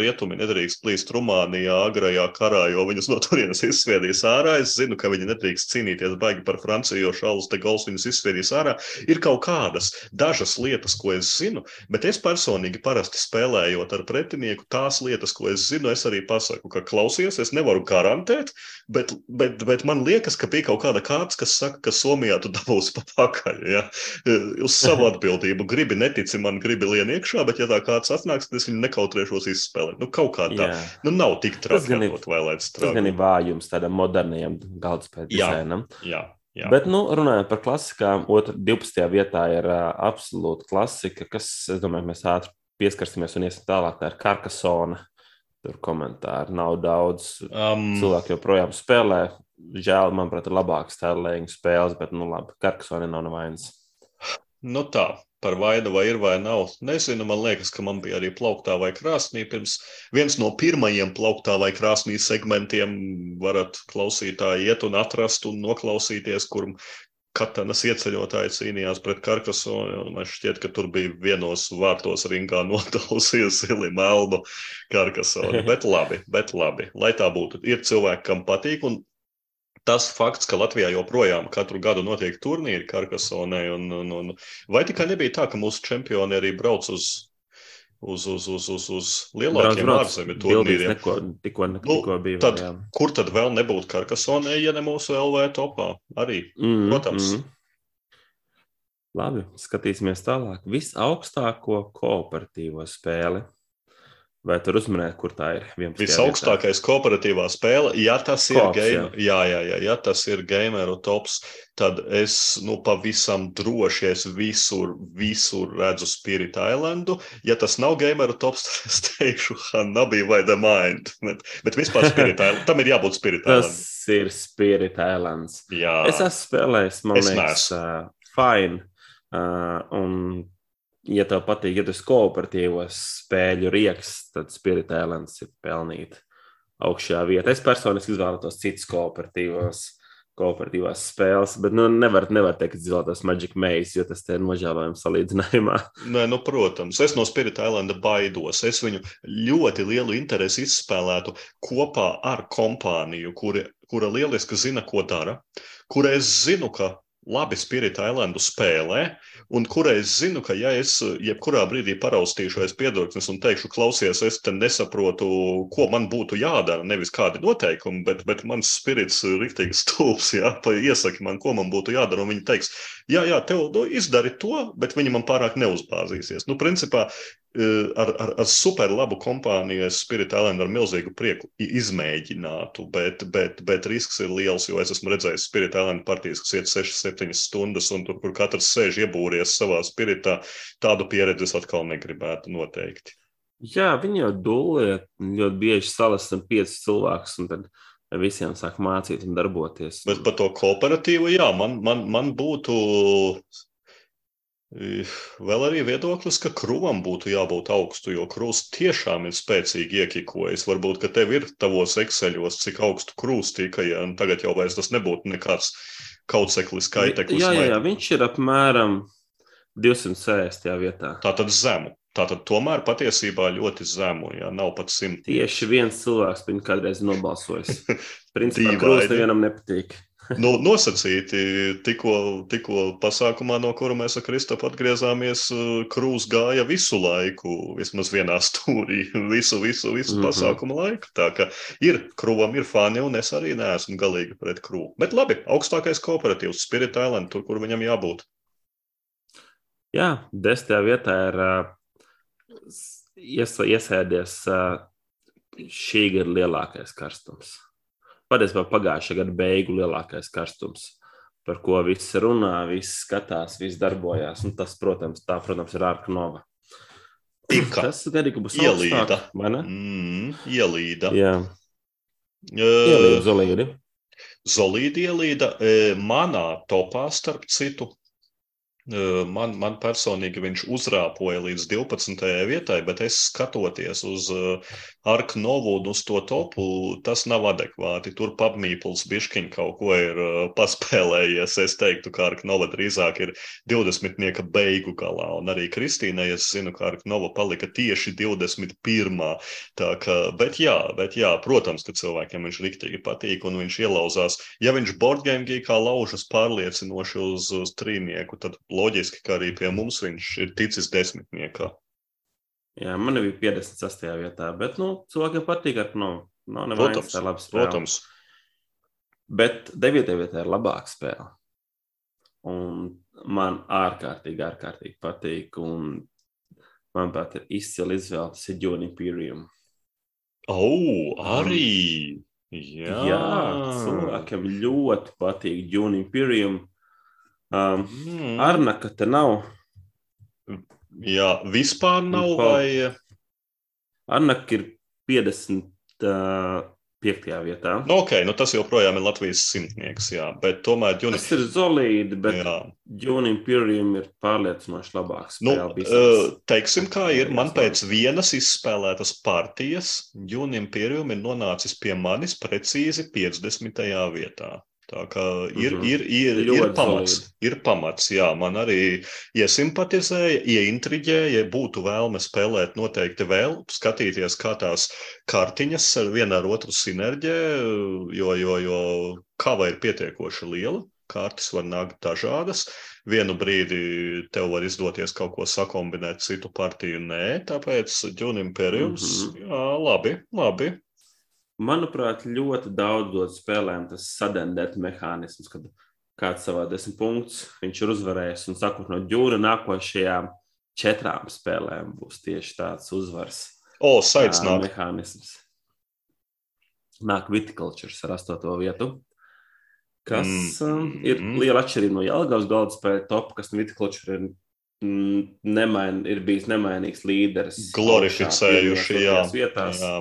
Speaker 1: rietumi, nedrīkst līst Rumānijā agrajā karā, jo viņus no <laughs> turienes izsviedīs ārā. Es zinu, ka viņi nedrīkst cīnīties baigi par Franciju, jo Šāls te Gals viņus izsviedīs ārā. Ir kaut kādas dažas lietas, ko es zinu, bet es personīgi parasti spēlējot ar pretinieku, tās lietas, ko es zinu, es arī pasaku, ka klausies, es nevaru garantēt, bet, bet, bet man liekas, ka bija kaut kāda kārtas, kas saka, ka Somijā tu dabūsi pa pakaļ. Ja? <laughs> uz savu atbildību. Gribi netici man, gribi lien iekšā, bet ja tā kāds atnāks, tad es viņu nekautrēšos izspēlēt. Nu, kaut kā tā. Jā. Nu, nav tik traki, kā to vēlēts.
Speaker 2: Tas gan ir vājums tādam modernajam galdspēļu dizainam.
Speaker 1: Jā. Jā.
Speaker 2: Bet, nu, runājot par klasikām, otrā, 12. vietā ir uh, absolūta klasika, kas, es domāju, mēs ātri pieskarsimies un iesim tālāk. Tā ir Karkasona. Tur komentāri nav daudz. Um, Cilvēki joprojām spēlē. Žēl, manuprāt, ir labākas tēlēņu spēles, bet, nu, labi, Karkasona nav nevainas.
Speaker 1: Nu tā, par vainu vai ir vai nav. Nezinu, man liekas, ka man bija arī plauktā vai krāsnī. Pirms viens no pirmajiem plauktā vai krāsnī segmentiem varat klausītāji iet un atrast un noklausīties, kur Katanas ieceļotāji cīnījās pret Karkasonu. Man šķiet, ka tur bija vienos vārtos ringā <laughs> notausījusi Sili Melbu Karkasonu. Bet labi, bet labi. Lai tā būtu. Ir cilvēki, kam patīk, un tas fakts, ka Latvijā joprojām katru gadu notiek turnīri Karkasonē, un, un, un vai tikai nebija tā, ka mūsu čempioni arī brauc uz uz, uz, uz, uz, uz lielākiem ārzemju turnīriem.
Speaker 2: Neko, tikko, tikko
Speaker 1: nu, bija, tad, jā. kur tad vēl nebūtu Karkasonē, ja ne mūsu LV topā? Arī, mm, protams. Mm.
Speaker 2: Labi, skatīsimies tālāk. Visaugstāko kooperatīvo spēli Vai tur uzminēt, kur tā ir?
Speaker 1: Visaugstākais kooperatīvā spēle, ja tas ir, Kops, game, jā. Jā, jā, jā, ja tas ir gameru tops, tad es nu, pavisam droši es visur, visur redzu Spirit Islandu. Ja tas nav gameru tops, <laughs> tad es teikšu Hanabi vai The Mind. Bet, bet vispār Spirit Island, tam ir jābūt Spirit Island.
Speaker 2: Tas ir Spirit Islands.
Speaker 1: Jā.
Speaker 2: Es esmu spēlējis, man es liekas, uh, fine. Uh, un ja tev patīk, ja tu esi kooperatīvos spēļu rieks, tad Spirit Islands ir pelnīt augšējā vietā. Es personiski izvēlētos citas kooperatīvos, kooperatīvās spēles, bet nu, nevar, nevar teikt, ka izvēlētos Magic Maze, jo tas ir nožēlojams salīdzinājumā. <laughs>
Speaker 1: Nē, nu, protams, es no Spirit Islanda baidos. Es viņu ļoti lielu interesi izspēlētu kopā ar kompāniju, kuri, kura lieliski zina, ko dara, kur es zinu, ka labi Spirit Islandu spēlē, un kurai es zinu, ka, ja es jebkurā brīdī paraustīšos piedurknes un teikšu, klausies, es te nesaprotu, ko man būtu jādara, nevis kādi noteikumi, bet, bet mans spirits ir rīktīgi stulbs, jā, iesaki man, ko man būtu jādara, un viņi teiks, jā, jā, tev izdari to, bet viņi man pārāk neuzbāzīsies. Nu, principā, ar, ar, ar super labu kompāniju, Spirit Island ar milzīgu prieku izmēģinātu, bet, bet, bet risks ir liels, jo es esmu redzējis Spirit Island partijas, kas iet 6-7 stundas, un tur, kur katrs sēž iebūries savā spiritā, tādu pieredzi es atkal negribētu noteikti.
Speaker 2: Jā, viņi jau dūliet, ļoti bieži salasam piecus cilvēkus, un tad visiem sāk mācīt un darboties.
Speaker 1: Bet par to kooperatīvu, jā, man, man, man būtu Vēl arī viedoklis, ka krūvam būtu jābūt augstu, jo krūs tiešām ir spēcīgi iekikojas. Varbūt, ka tev ir tavos ekseļos, cik augstu krūs tika, ja tagad jau vairs tas nebūtu nekāds kauceklis, kaiteklis.
Speaker 2: Jā, jā, jā, viņš ir apmēram 260. vietā.
Speaker 1: Tātad zemu. Tātad tomēr patiesībā ļoti zemu, ja nav pat simts.
Speaker 2: Tieši viens cilvēks viņu kādreiz nobalsojis. <laughs> Principā krūs nevienam nepatīk
Speaker 1: nu, nosacīti. Tikko, tikko pasākumā, no kura mēs ar Kristofu atgriezāmies, eh, krūz gāja visu laiku, vismaz vienā <laughs> stūrī, visu, visu, visu mm -hmm. pasākumu laiku. Tā kā ir krūvam, ir fani, un es arī neesmu galīgi pret krūvu. Bet labi, augstākais kooperatīvs, Spirit Island, tur, kur viņam jābūt.
Speaker 2: Jā, desmitajā vietā ir uh, ies, iesēdies uh, šī gada lielākais karstums patiesībā pagājušā gada beigu lielākais karstums, par ko viss runā, viss skatās, viss darbojās. Un tas, protams, tā, protams, ir Arka Nova.
Speaker 1: Tika.
Speaker 2: Tas gadīgi būs
Speaker 1: ielīda. Mm, ielīda.
Speaker 2: Jā. Ielīda zolīdi.
Speaker 1: Zolīdi ielīda manā topā, starp citu, Man, man personīgi viņš uzrāpoja līdz 12. vietai, bet es skatoties uz Arku Novu un uz to topu, tas nav adekvāti. Tur papmīpls biškiņ kaut ko ir paspēlējies. Es teiktu, ka Arku Nova drīzāk ir 20. beigu galā. Un arī Kristīnai es zinu, ka Arku Nova palika tieši 21. Tā kā, bet jā, bet jā, protams, ka cilvēkiem viņš riktīgi patīk un viņš ielauzās. Ja viņš boardgame geekā laužas pārliecinoši uz, uz trīnieku, tad loģiski, ka arī pie mums viņš ir ticis desmitniekā.
Speaker 2: Jā, man bija 56. vietā, bet nu, cilvēkiem patīk, ka nu, nav nevajag tā labi spēlēt. Protams. Bet 9. vietā ir labāka spēle. Un man ārkārtīgi, ārkārtīgi patīk. Un manuprāt, ir izcili izvēle. Tas ir Dune Imperium.
Speaker 1: Oh, arī! Jā, Jā
Speaker 2: cilvēkiem ļoti patīk Dune Imperium. Um, mm. Arnaka te nav.
Speaker 1: Jā, vispār nav. Vai...
Speaker 2: Arnaka ir 50. Uh, piektajā vietā.
Speaker 1: Nu, okay, nu tas joprojām ir Latvijas simtnieks, jā, bet tomēr
Speaker 2: Junis... Tas ir solīdi, bet Junis Imperium ir pārliecinoši labāks.
Speaker 1: Nu, uh, teiksim, kā ir, man pēc vienas izspēlētas partijas Junis Imperium ir nonācis pie manis precīzi 50. vietā. Tā kā ir, mm -hmm. ir, ir, ir, pamats, ir pamats, jā, man arī iesimpatizēja, ieintriģēja, būtu vēlme spēlēt noteikti vēl, skatīties, kā tās kartiņas ar vienu ar otru sinerģē, jo, jo, jo kava ir pietiekoši liela, kartes var nākt dažādas. Vienu brīdi tev var izdoties kaut ko sakombinēt, citu partiju nē, tāpēc Džunim Imperiums, mm -hmm. jā, labi, labi,
Speaker 2: manuprāt, ļoti daudz dod spēlēm tas sadendēt mehānisms, kad kāds savā desmit punktus viņš ir uzvarējis un sakot no ģūra nākošajām četrām spēlēm būs tieši tāds uzvars.
Speaker 1: O, saids nāk.
Speaker 2: Mehānisms. Nāk Viticultures ar astoto vietu, kas mm. ir mm. liela atšķirība no Jelgavas galda spēļu top, kas Viticulture ir mm, nemain, ir bijis nemainīgs līderis.
Speaker 1: Glorificējuši, jā.
Speaker 2: Vietās. jā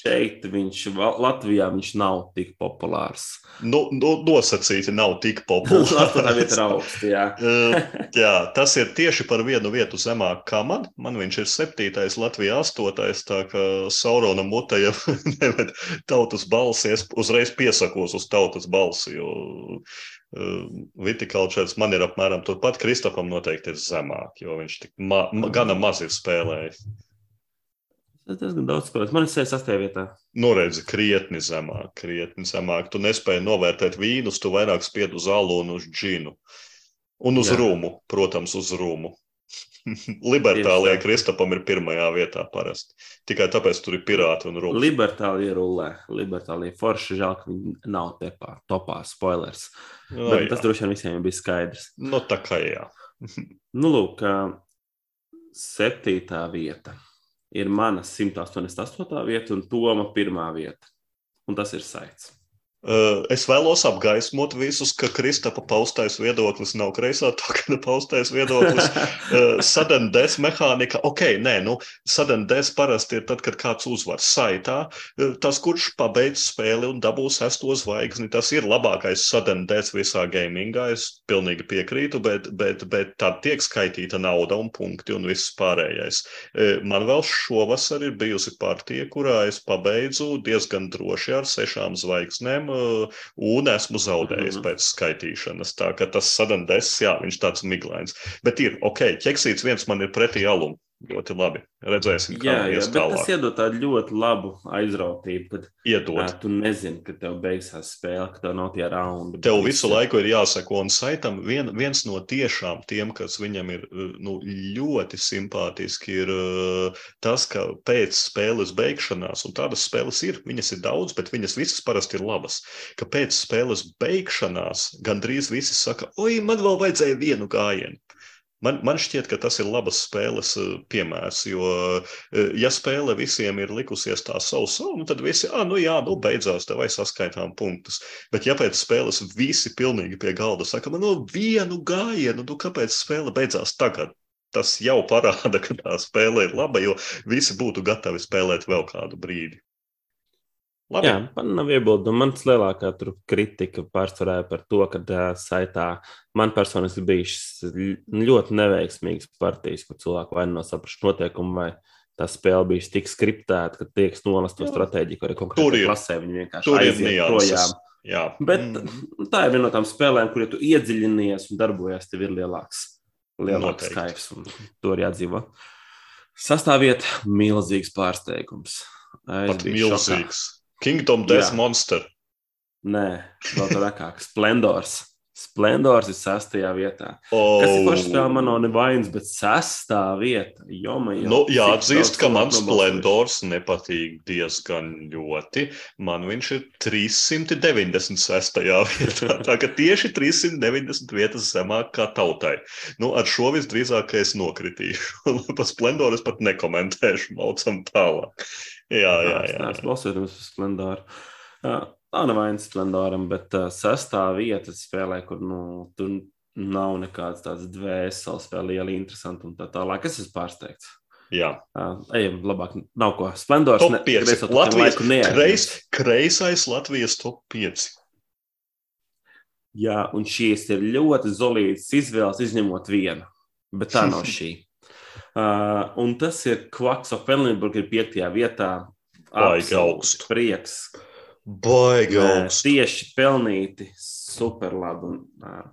Speaker 2: šeit viņš, Latvijā viņš nav tik populārs.
Speaker 1: Nu, nu, nosacīti nav tik <laughs> populārs.
Speaker 2: Augsta, jā. <laughs>
Speaker 1: jā, tas ir tieši par vienu vietu zemāk kā man. Man viņš ir septītais, Latvijā astotais, tā kā Saurona mutē jau <laughs> neved tautas balsies, uzreiz piesakos uz tautas balsi, jo vitikultūrs man ir apmēram turpat, Kristofam noteikti ir zemāk, jo viņš tik ma ma gana maz ir spēlējis.
Speaker 2: Tas diezgan daudz spēlēts. Man ir 68. vietā.
Speaker 1: Nu, redzi, krietni zemāk, krietni zemāk. Tu nespēji novērtēt vīnus, tu vairāk spied uz alu un uz džinu. Un uz Jā. rumu, protams, uz rumu. <laughs> Libertālijā Kristapam ir pirmajā vietā parasti. Tikai tāpēc tur ir pirāti un rūpīgi.
Speaker 2: Libertālija rullē. Libertālija forši žēl, ka viņi nav tepā, topā, spoilers. No, Bet jā. tas droši vien visiem bija skaidrs.
Speaker 1: Nu, tā kā jā.
Speaker 2: nu, lūk, septītā vieta ir mana 188. vieta un Toma pirmā vieta. Un tas ir saits.
Speaker 1: Es vēlos apgaismot visus, ka Kristapa paustais viedoklis nav kreisā tokena paustais viedoklis. <laughs> Sudden death mehānika, ok, nē, nu, sudden death parasti ir tad, kad kāds uzvar saitā. Tas, kurš pabeidz spēli un dabūs sesto zvaigzni, tas ir labākais sudden death visā gamingā. Es pilnīgi piekrītu, bet, bet, bet tad tiek skaitīta nauda un punkti un viss pārējais. Man vēl šovasar ir bijusi partija, kurā es pabeidzu diezgan droši ar sešām zvaigznēm un esmu zaudējis mm -hmm. pēc skaitīšanas. Tā kā tas sadandes, jā, viņš tāds miglains. Bet ir, ok, ķeksīts viens man ir pretī alumu. Ļoti labi. Redzēsim, kā
Speaker 2: jā, jā, tālāk. Tas iedod tādu ļoti labu aizrautību. Kad
Speaker 1: iedod.
Speaker 2: Jā, tu nezini, ka tev beigsies spēle, ka tev nav tie raundi.
Speaker 1: Tev visu ir... laiku ir jāsako, un Saitam vien, viens no tiešām tiem, kas viņam ir nu, ļoti simpātiski, ir tas, ka pēc spēles beigšanās, un tādas spēles ir, viņas ir daudz, bet viņas visas parasti ir labas, ka pēc spēles beigšanās gandrīz visi saka, oi, man vēl vajadzēja vienu gājienu. Man, man šķiet, ka tas ir labas spēles eh, piemērs, jo, eh, ja spēle visiem ir likusies tā savu, nu tad visi, ah, nu jā, nu beidzās, tev vai saskaitām punktus. Bet ja pēc spēles visi pilnīgi pie galda saka, man no vienu gājienu, nu kāpēc spēle beidzās tagad? Tas jau parāda, ka tā spēle ir laba, jo visi būtu gatavi spēlēt vēl kādu brīdi.
Speaker 2: Labi. Jā, man nav iebildumu. Mans lielākā kritika pārsvarā par to, ka uh, saitā man personiski bija ļoti neveiksmīgas partijas, kur cilvēki vai nav sapratuši noteikumu, vai tā spēle bija tik skriptēta, ka tiek nolast to stratēģiju, kur ir konkrēti klasē. Viņi vienkārši aiziet projām. Jā. Bet mm. tā ir viena no tām spēlēm, kur ja tu iedziļinies un darbojies, tev ir lielāks, lielāks skaits, un to ir jādzīvo. Sastāviet milzīgs pārsteigums.
Speaker 1: Pat milzīgs. Šokā. Kingdom Death Jā. Monster.
Speaker 2: Nē, vēl trakāk. Splendors. Splendors ir sastajā vietā. Oh. Kas ir pašs spēle, man nav nevainas, bet sestā vieta. Joma, jau,
Speaker 1: nu, jāatzīst, ka man Splendors nepatīk diezgan ļoti. Man viņš ir 396. <laughs> vietā. Tā kā tieši 390 vietas zemāk kā tautai. Nu, ar šo visdrīzāk es nokritīšu. <laughs> Par Splendoru es pat nekomentēšu, maucam tālāk. Jā, jā, jā.
Speaker 2: jā. Es balsoju uz Splendoru. Tā nav vainas splendoram, bet uh, sestā vieta spēlē, kur nu, tur nav nekāds tāds dvēseles, vēl liela interesanta un tā tālāk. Es esmu pārsteigts.
Speaker 1: Jā,
Speaker 2: uh, ejam, labāk. Nav ko. Splendors
Speaker 1: top 5. Ne, Latvijas kreis, kreisais Latvijas top 5.
Speaker 2: Jā, un šīs ir ļoti zolītas izvēles, izņemot vienu. Bet tā nav šī. <laughs> Uh, un tas ir Kvaks of Ellenburg, ir piektajā vietā.
Speaker 1: Baigi augstu.
Speaker 2: Prieks,
Speaker 1: Baigi augsts.
Speaker 2: Tieši pelnīti. Super labi.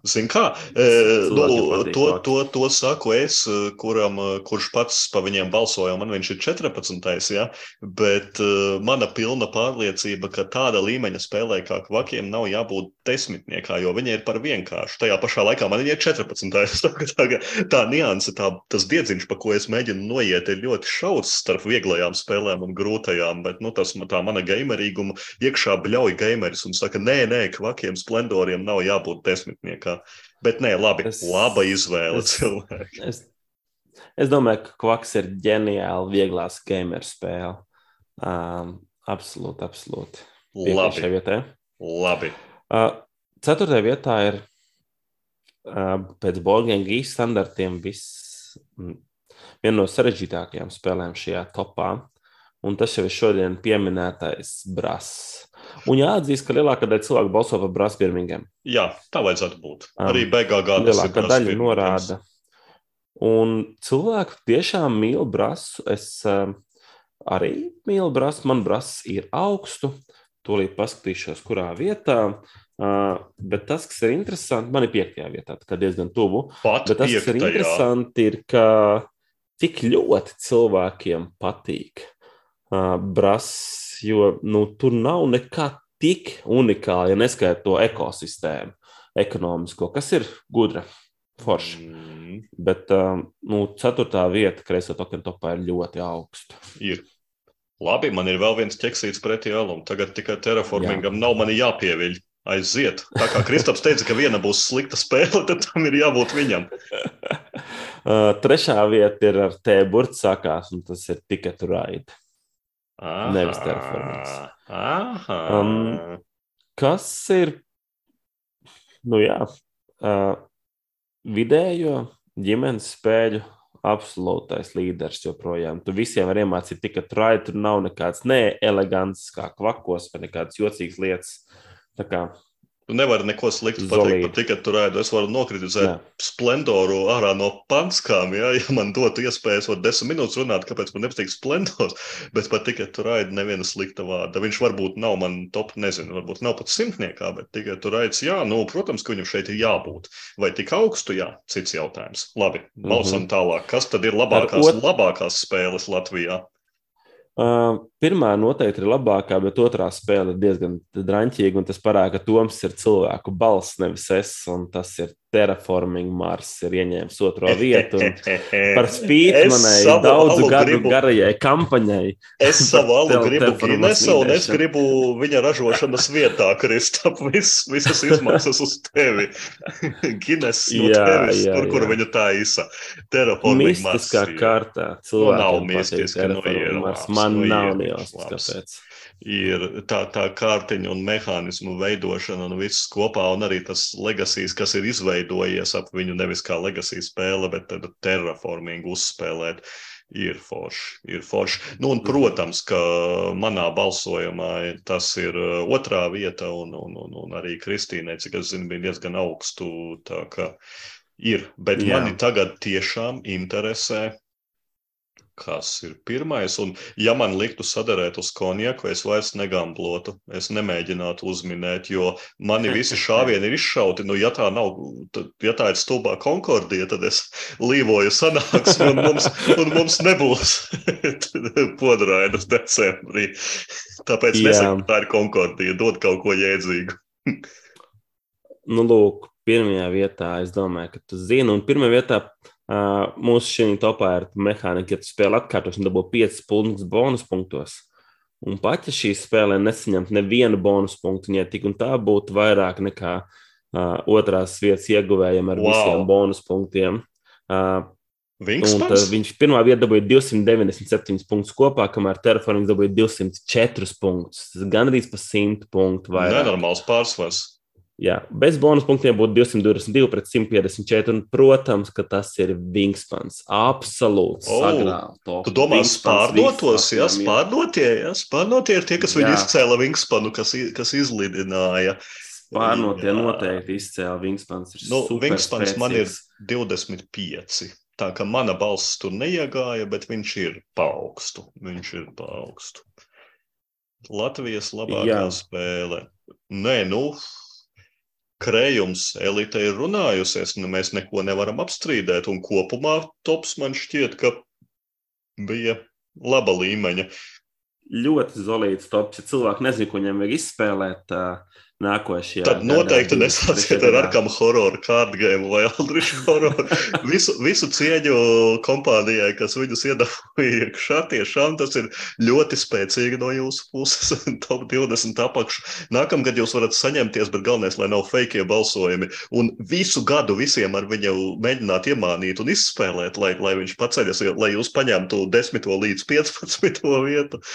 Speaker 1: Zini, kā e, nu, to, to, to saku es, kuram, kurš pats pa viņiem balsoja. Man viņš ir 14. Ja? Bet uh, mana pilna pārliecība, ka tāda līmeņa spēlē kā kvakiem nav jābūt desmitniekā, jo viņi ir par vienkāršu. Tajā pašā laikā man ir 14. <laughs> tā, tā, tā nianse, tā, tas diedziņš, pa ko es mēģinu noiet, ir ļoti šaurs starp vieglajām spēlēm un grūtajām. Bet nu, tas tā mana gamerīguma iekšā bļauj gameris un saka, nē, nē, kvakiem splendor autoriem nav jābūt desmitniekā. Bet nē, labi, es, laba izvēle es, cilvēki.
Speaker 2: Es, es domāju, ka Kvaks ir ģeniāli vieglās gamer spēle. Um, absolūti, absolūti.
Speaker 1: Labi.
Speaker 2: Vietā.
Speaker 1: labi.
Speaker 2: Uh, ceturtajā vietā ir uh, pēc Bolgiem gīs standartiem viss, viena no sarežģītākajām spēlēm šajā topā. Un tas jau ir šodien pieminētais brass. Un jāatzīst, ka lielākā daļa cilvēku balso par brass Birmingham.
Speaker 1: Jā, tā vajadzētu būt. Arī BGG
Speaker 2: lielākā daļa norāda. Un cilvēki tiešām mīl brasu. Es uh, arī mīlu brasu. Man brass ir augstu. Tūlīt paskatīšos, kurā vietā. Uh, bet tas, kas ir interesanti, man ir piektajā vietā, tā kā diezgan tuvu.
Speaker 1: Pat
Speaker 2: Bet tas, kas ir
Speaker 1: piektajā.
Speaker 2: interesanti, ir, ka cik ļoti cilvēkiem patīk uh, brass, jo nu, tur nav nekā tik unikāla, ja neskaita to ekosistēmu, ekonomisko, kas ir gudra, forša.
Speaker 1: Mm,
Speaker 2: Bet uh, nu, ceturtā vieta kreiso tokenu topā ir ļoti augsta.
Speaker 1: ir. Labi, man ir vēl viens ķeksīts pretī alam. Tagad tikai terraformingam nav mani jāpieviļ. Aiziet. Tā kā Kristaps teica, ka viena būs slikta spēle, tad tam ir jābūt viņam. <laughs>
Speaker 2: Uh, trešā vieta ir ar T burbuļs sākās, un tas ir tikai tur raidi.
Speaker 1: Aha.
Speaker 2: Nevis terraformings. Um, Kas ir? Nu, jā, uh, vidējo ģimenes spēļu absolūtais līderis joprojām. Tu visiem var iemācīt tikai trāju, tur nav nekāds neelegants, kā kvakos, vai nekādas jocīgas lietas. Tā kā
Speaker 1: Tu nevari neko sliktu pateikt par tikai tur raidu. Es varu nokritizēt splendoru ārā no panskām. Ja, ja man dotu iespēju, es varu desmit minūtes runāt, kāpēc man nepatīk splendors. <laughs> Bet par tikai tur raidu neviena slikta vārda. Viņš varbūt nav man top, nezinu, varbūt nav pat simtniekā, bet tikai tur raids, jā, nu, protams, ka viņam šeit ir jābūt. Vai tik augstu, jā, cits jautājums. Labi, balsam tālāk. Kas tad ir labākās,
Speaker 2: ot-
Speaker 1: labākās spēles Latvijā?
Speaker 2: Uh, pirmā noteikti ir labākā, bet otrā spēle ir diezgan drāmīga. Tas parāda, ka Toms ir cilvēku balss, nevis es. Un tas ir Terraforming Mars, ir ieņēmis otro vietu. <laughs> Par spīti manai daudzu gadu
Speaker 1: gribu-
Speaker 2: garajai kampaņai,
Speaker 1: Es savu alu <laughs> gribu Ginesa, un es gribu viņa ražošanas vietā, Kristap, vis, visas izmaksas uz tevi. <laughs> Gines no
Speaker 2: Jā,
Speaker 1: tevis,
Speaker 2: jā,
Speaker 1: tur, kur
Speaker 2: jā.
Speaker 1: viņa tā īsa. Terraforming
Speaker 2: mistiskā
Speaker 1: Mars ir-
Speaker 2: kārtā,
Speaker 1: nav
Speaker 2: cilvēkiem
Speaker 1: mistiski,
Speaker 2: patīk
Speaker 1: nu,
Speaker 2: Terraforming
Speaker 1: ir
Speaker 2: Mars. Man
Speaker 1: nu,
Speaker 2: nav
Speaker 1: labs.
Speaker 2: kāpēc.
Speaker 1: ir tā, tā kārtiņa un mehānismu veidošana un viss kopā, un arī tas legacies, kas ir izveidojies ap viņu nevis kā legacy spēle, bet tad terraforming uzspēlēt. Ir forši, ir forši. Nu, un, protams, ka manā balsojumā tas ir uh, otrā vieta, un, un, un, un arī Kristīnai, cik es zinu, bija diezgan augstu. Ir, bet
Speaker 2: Jā.
Speaker 1: mani tagad tiešām interesē, kas ir pirmais. Un, ja man liktu sadarēt uz konjaku, es vairs negamblotu, es nemēģinātu uzminēt, jo mani visi <laughs> šāvieni ir izšauti. Nu, ja tā nav, tad, ja tā ir stulbā konkordija, tad es līvoju sanāksmi, un mums, un mums nebūs <laughs> podrainas decembrī. Tāpēc
Speaker 2: Jā.
Speaker 1: nesaku, tā ir konkordija, dod kaut ko jēdzīgu.
Speaker 2: Nu, lūk, pirmajā vietā es domāju, ka tu zini, un pirmajā vietā uh, mūsu šī topā ir mehānika, ja tu spēli atkārtošanu, dabū 5 punktus bonus punktos. Un pat ja šī spēlē nesaņemt nevienu bonus punktu, ja tik un tā būtu vairāk nekā uh, otrās vietas ieguvējiem ar
Speaker 1: Wow.
Speaker 2: visiem bonus punktiem. Uh, Un
Speaker 1: Vingspans?
Speaker 2: viņš pirmā vietā dabūja 297 punktus kopā, kamēr Terraforming dabūja 204 punktus. Tas gan arī pa 100 punktu vairāk.
Speaker 1: Nenormāls pārsvars.
Speaker 2: Jā, bez bonus punktiem būtu 222 pret 154. Un, protams, ka tas ir Wingspans. Absolūts.
Speaker 1: O,
Speaker 2: sagrāvs
Speaker 1: Tu domā, spārnotos, jā, spārnotie, jā, spārnotie ir tie, kas viņu
Speaker 2: Jā.
Speaker 1: izcēla Vingspanu, kas, kas izlidināja.
Speaker 2: Spārnotie
Speaker 1: Jā.
Speaker 2: noteikti izcēla Wingspans. Ir
Speaker 1: Nu, Wingspans man ir
Speaker 2: spēcīgs.
Speaker 1: 25. Tā kā mana balss tur neiegāja, bet viņš ir paaugstu. Viņš ir paaugstu. Latvijas labākā
Speaker 2: Jā.
Speaker 1: spēle. Nē, nu, krējums elite ir runājusies, nu mēs neko nevaram apstrīdēt, un kopumā tops man šķiet, ka bija laba līmeņa.
Speaker 2: Ļoti zolīts tops. Ja cilvēki nezina, ko viņiem vajag izspēlēt uh, nākošajā
Speaker 1: Tad noteikti
Speaker 2: 23.
Speaker 1: nesāciet ar
Speaker 2: gadā.
Speaker 1: Arkam hororu, kārdgēmu vai Aldrišu hororu. Visu, visu cieņu kompānijai, kas viņus iedabūja iekšā, tiešām tas ir ļoti spēcīgi no jūsu puses. <laughs> Top 20 apakšu. Nākamgad jūs varat saņemties, bet galvenais, lai nav fake balsojumi. Un visu gadu visiem ar viņu mēģināt iemānīt un izspēlēt, lai, lai viņš paceļas, lai jūs paņemtu 10 līdz 15 vietu.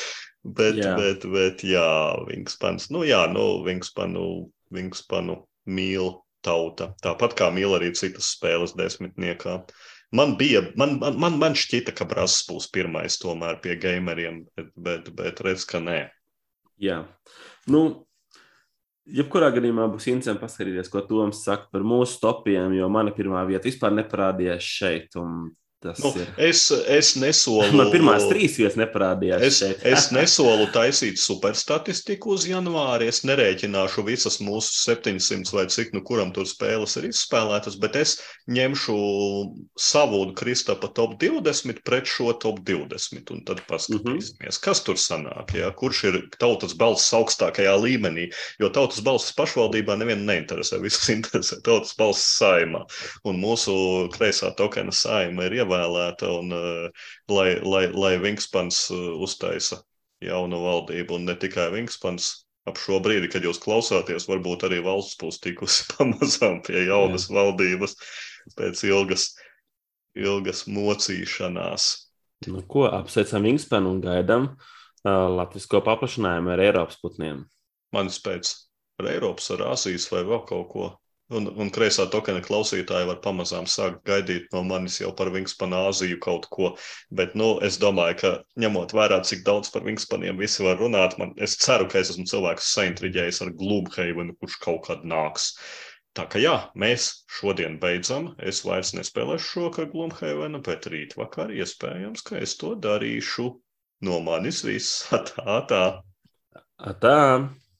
Speaker 1: Bet, jā. Bet, bet, jā, Wingspans. Nu, jā, nu, Wingspanu, Wingspanu mīl tauta. Tāpat kā mīl arī citas spēles desmitniekā. Man bija, man, man, man, man šķita, ka Brāzis būs pirmais tomēr pie gameriem, bet, bet, bet redz, ka nē.
Speaker 2: Jā. Nu, Jebkurā gadījumā būs interesanti paskatīties, ko Toms saka par mūsu topiem, jo mana pirmā vieta vispār neparādījās šeit. Tas
Speaker 1: nu,
Speaker 2: ir.
Speaker 1: es, es nesolu.
Speaker 2: Man pirmās trīs vietas neparādījās.
Speaker 1: Es,
Speaker 2: šeit.
Speaker 1: es nesolu taisīt superstatistiku uz janvāri. Es nerēķināšu visas mūsu 700 vai cik nu kuram tur spēles ir izspēlētas, bet es ņemšu savu un Kristapa top 20 pret šo top 20. Un tad paskatīsimies, mm -hmm. kas tur sanāk. Jā, kurš ir tautas balss augstākajā līmenī. Jo tautas balss pašvaldībā nevienu neinteresē. Visus interesē tautas balss saimā. Un mūsu kreisā tokena saima ir ievēlēta ievēlēta un uh, lai, lai, lai Vingspans uh, uztaisa jaunu valdību un ne tikai Vingspans. Ap šo brīdi, kad jūs klausāties, varbūt arī valsts būs tikusi <laughs> pamazām pie jaunas Jā. valdības pēc ilgas, ilgas mocīšanās.
Speaker 2: Nu, ko apsveicam Ingspenu un gaidām uh, latvisko paplašinājumu ar Eiropas putniem?
Speaker 1: Manis pēc ar Eiropas, ar Āzijas vai vēl kaut ko Un, un kreisā tokena klausītāji var pamazām sākt gaidīt no manis jau par Vingspanāziju kaut ko. Bet nu, es domāju, ka ņemot vērā, cik daudz par Vingspaniem visi var runāt, man, es ceru, ka es esmu cilvēks saintriģējis ar Gloomhavenu, kurš kaut kad nāks. Tā kā jā, mēs šodien beidzam. Es vairs nespēlēšu šo Gloomhavenu, bet rīt vakar iespējams, ka es to darīšu. No manis viss. <laughs> Tā, tā.
Speaker 2: Tā.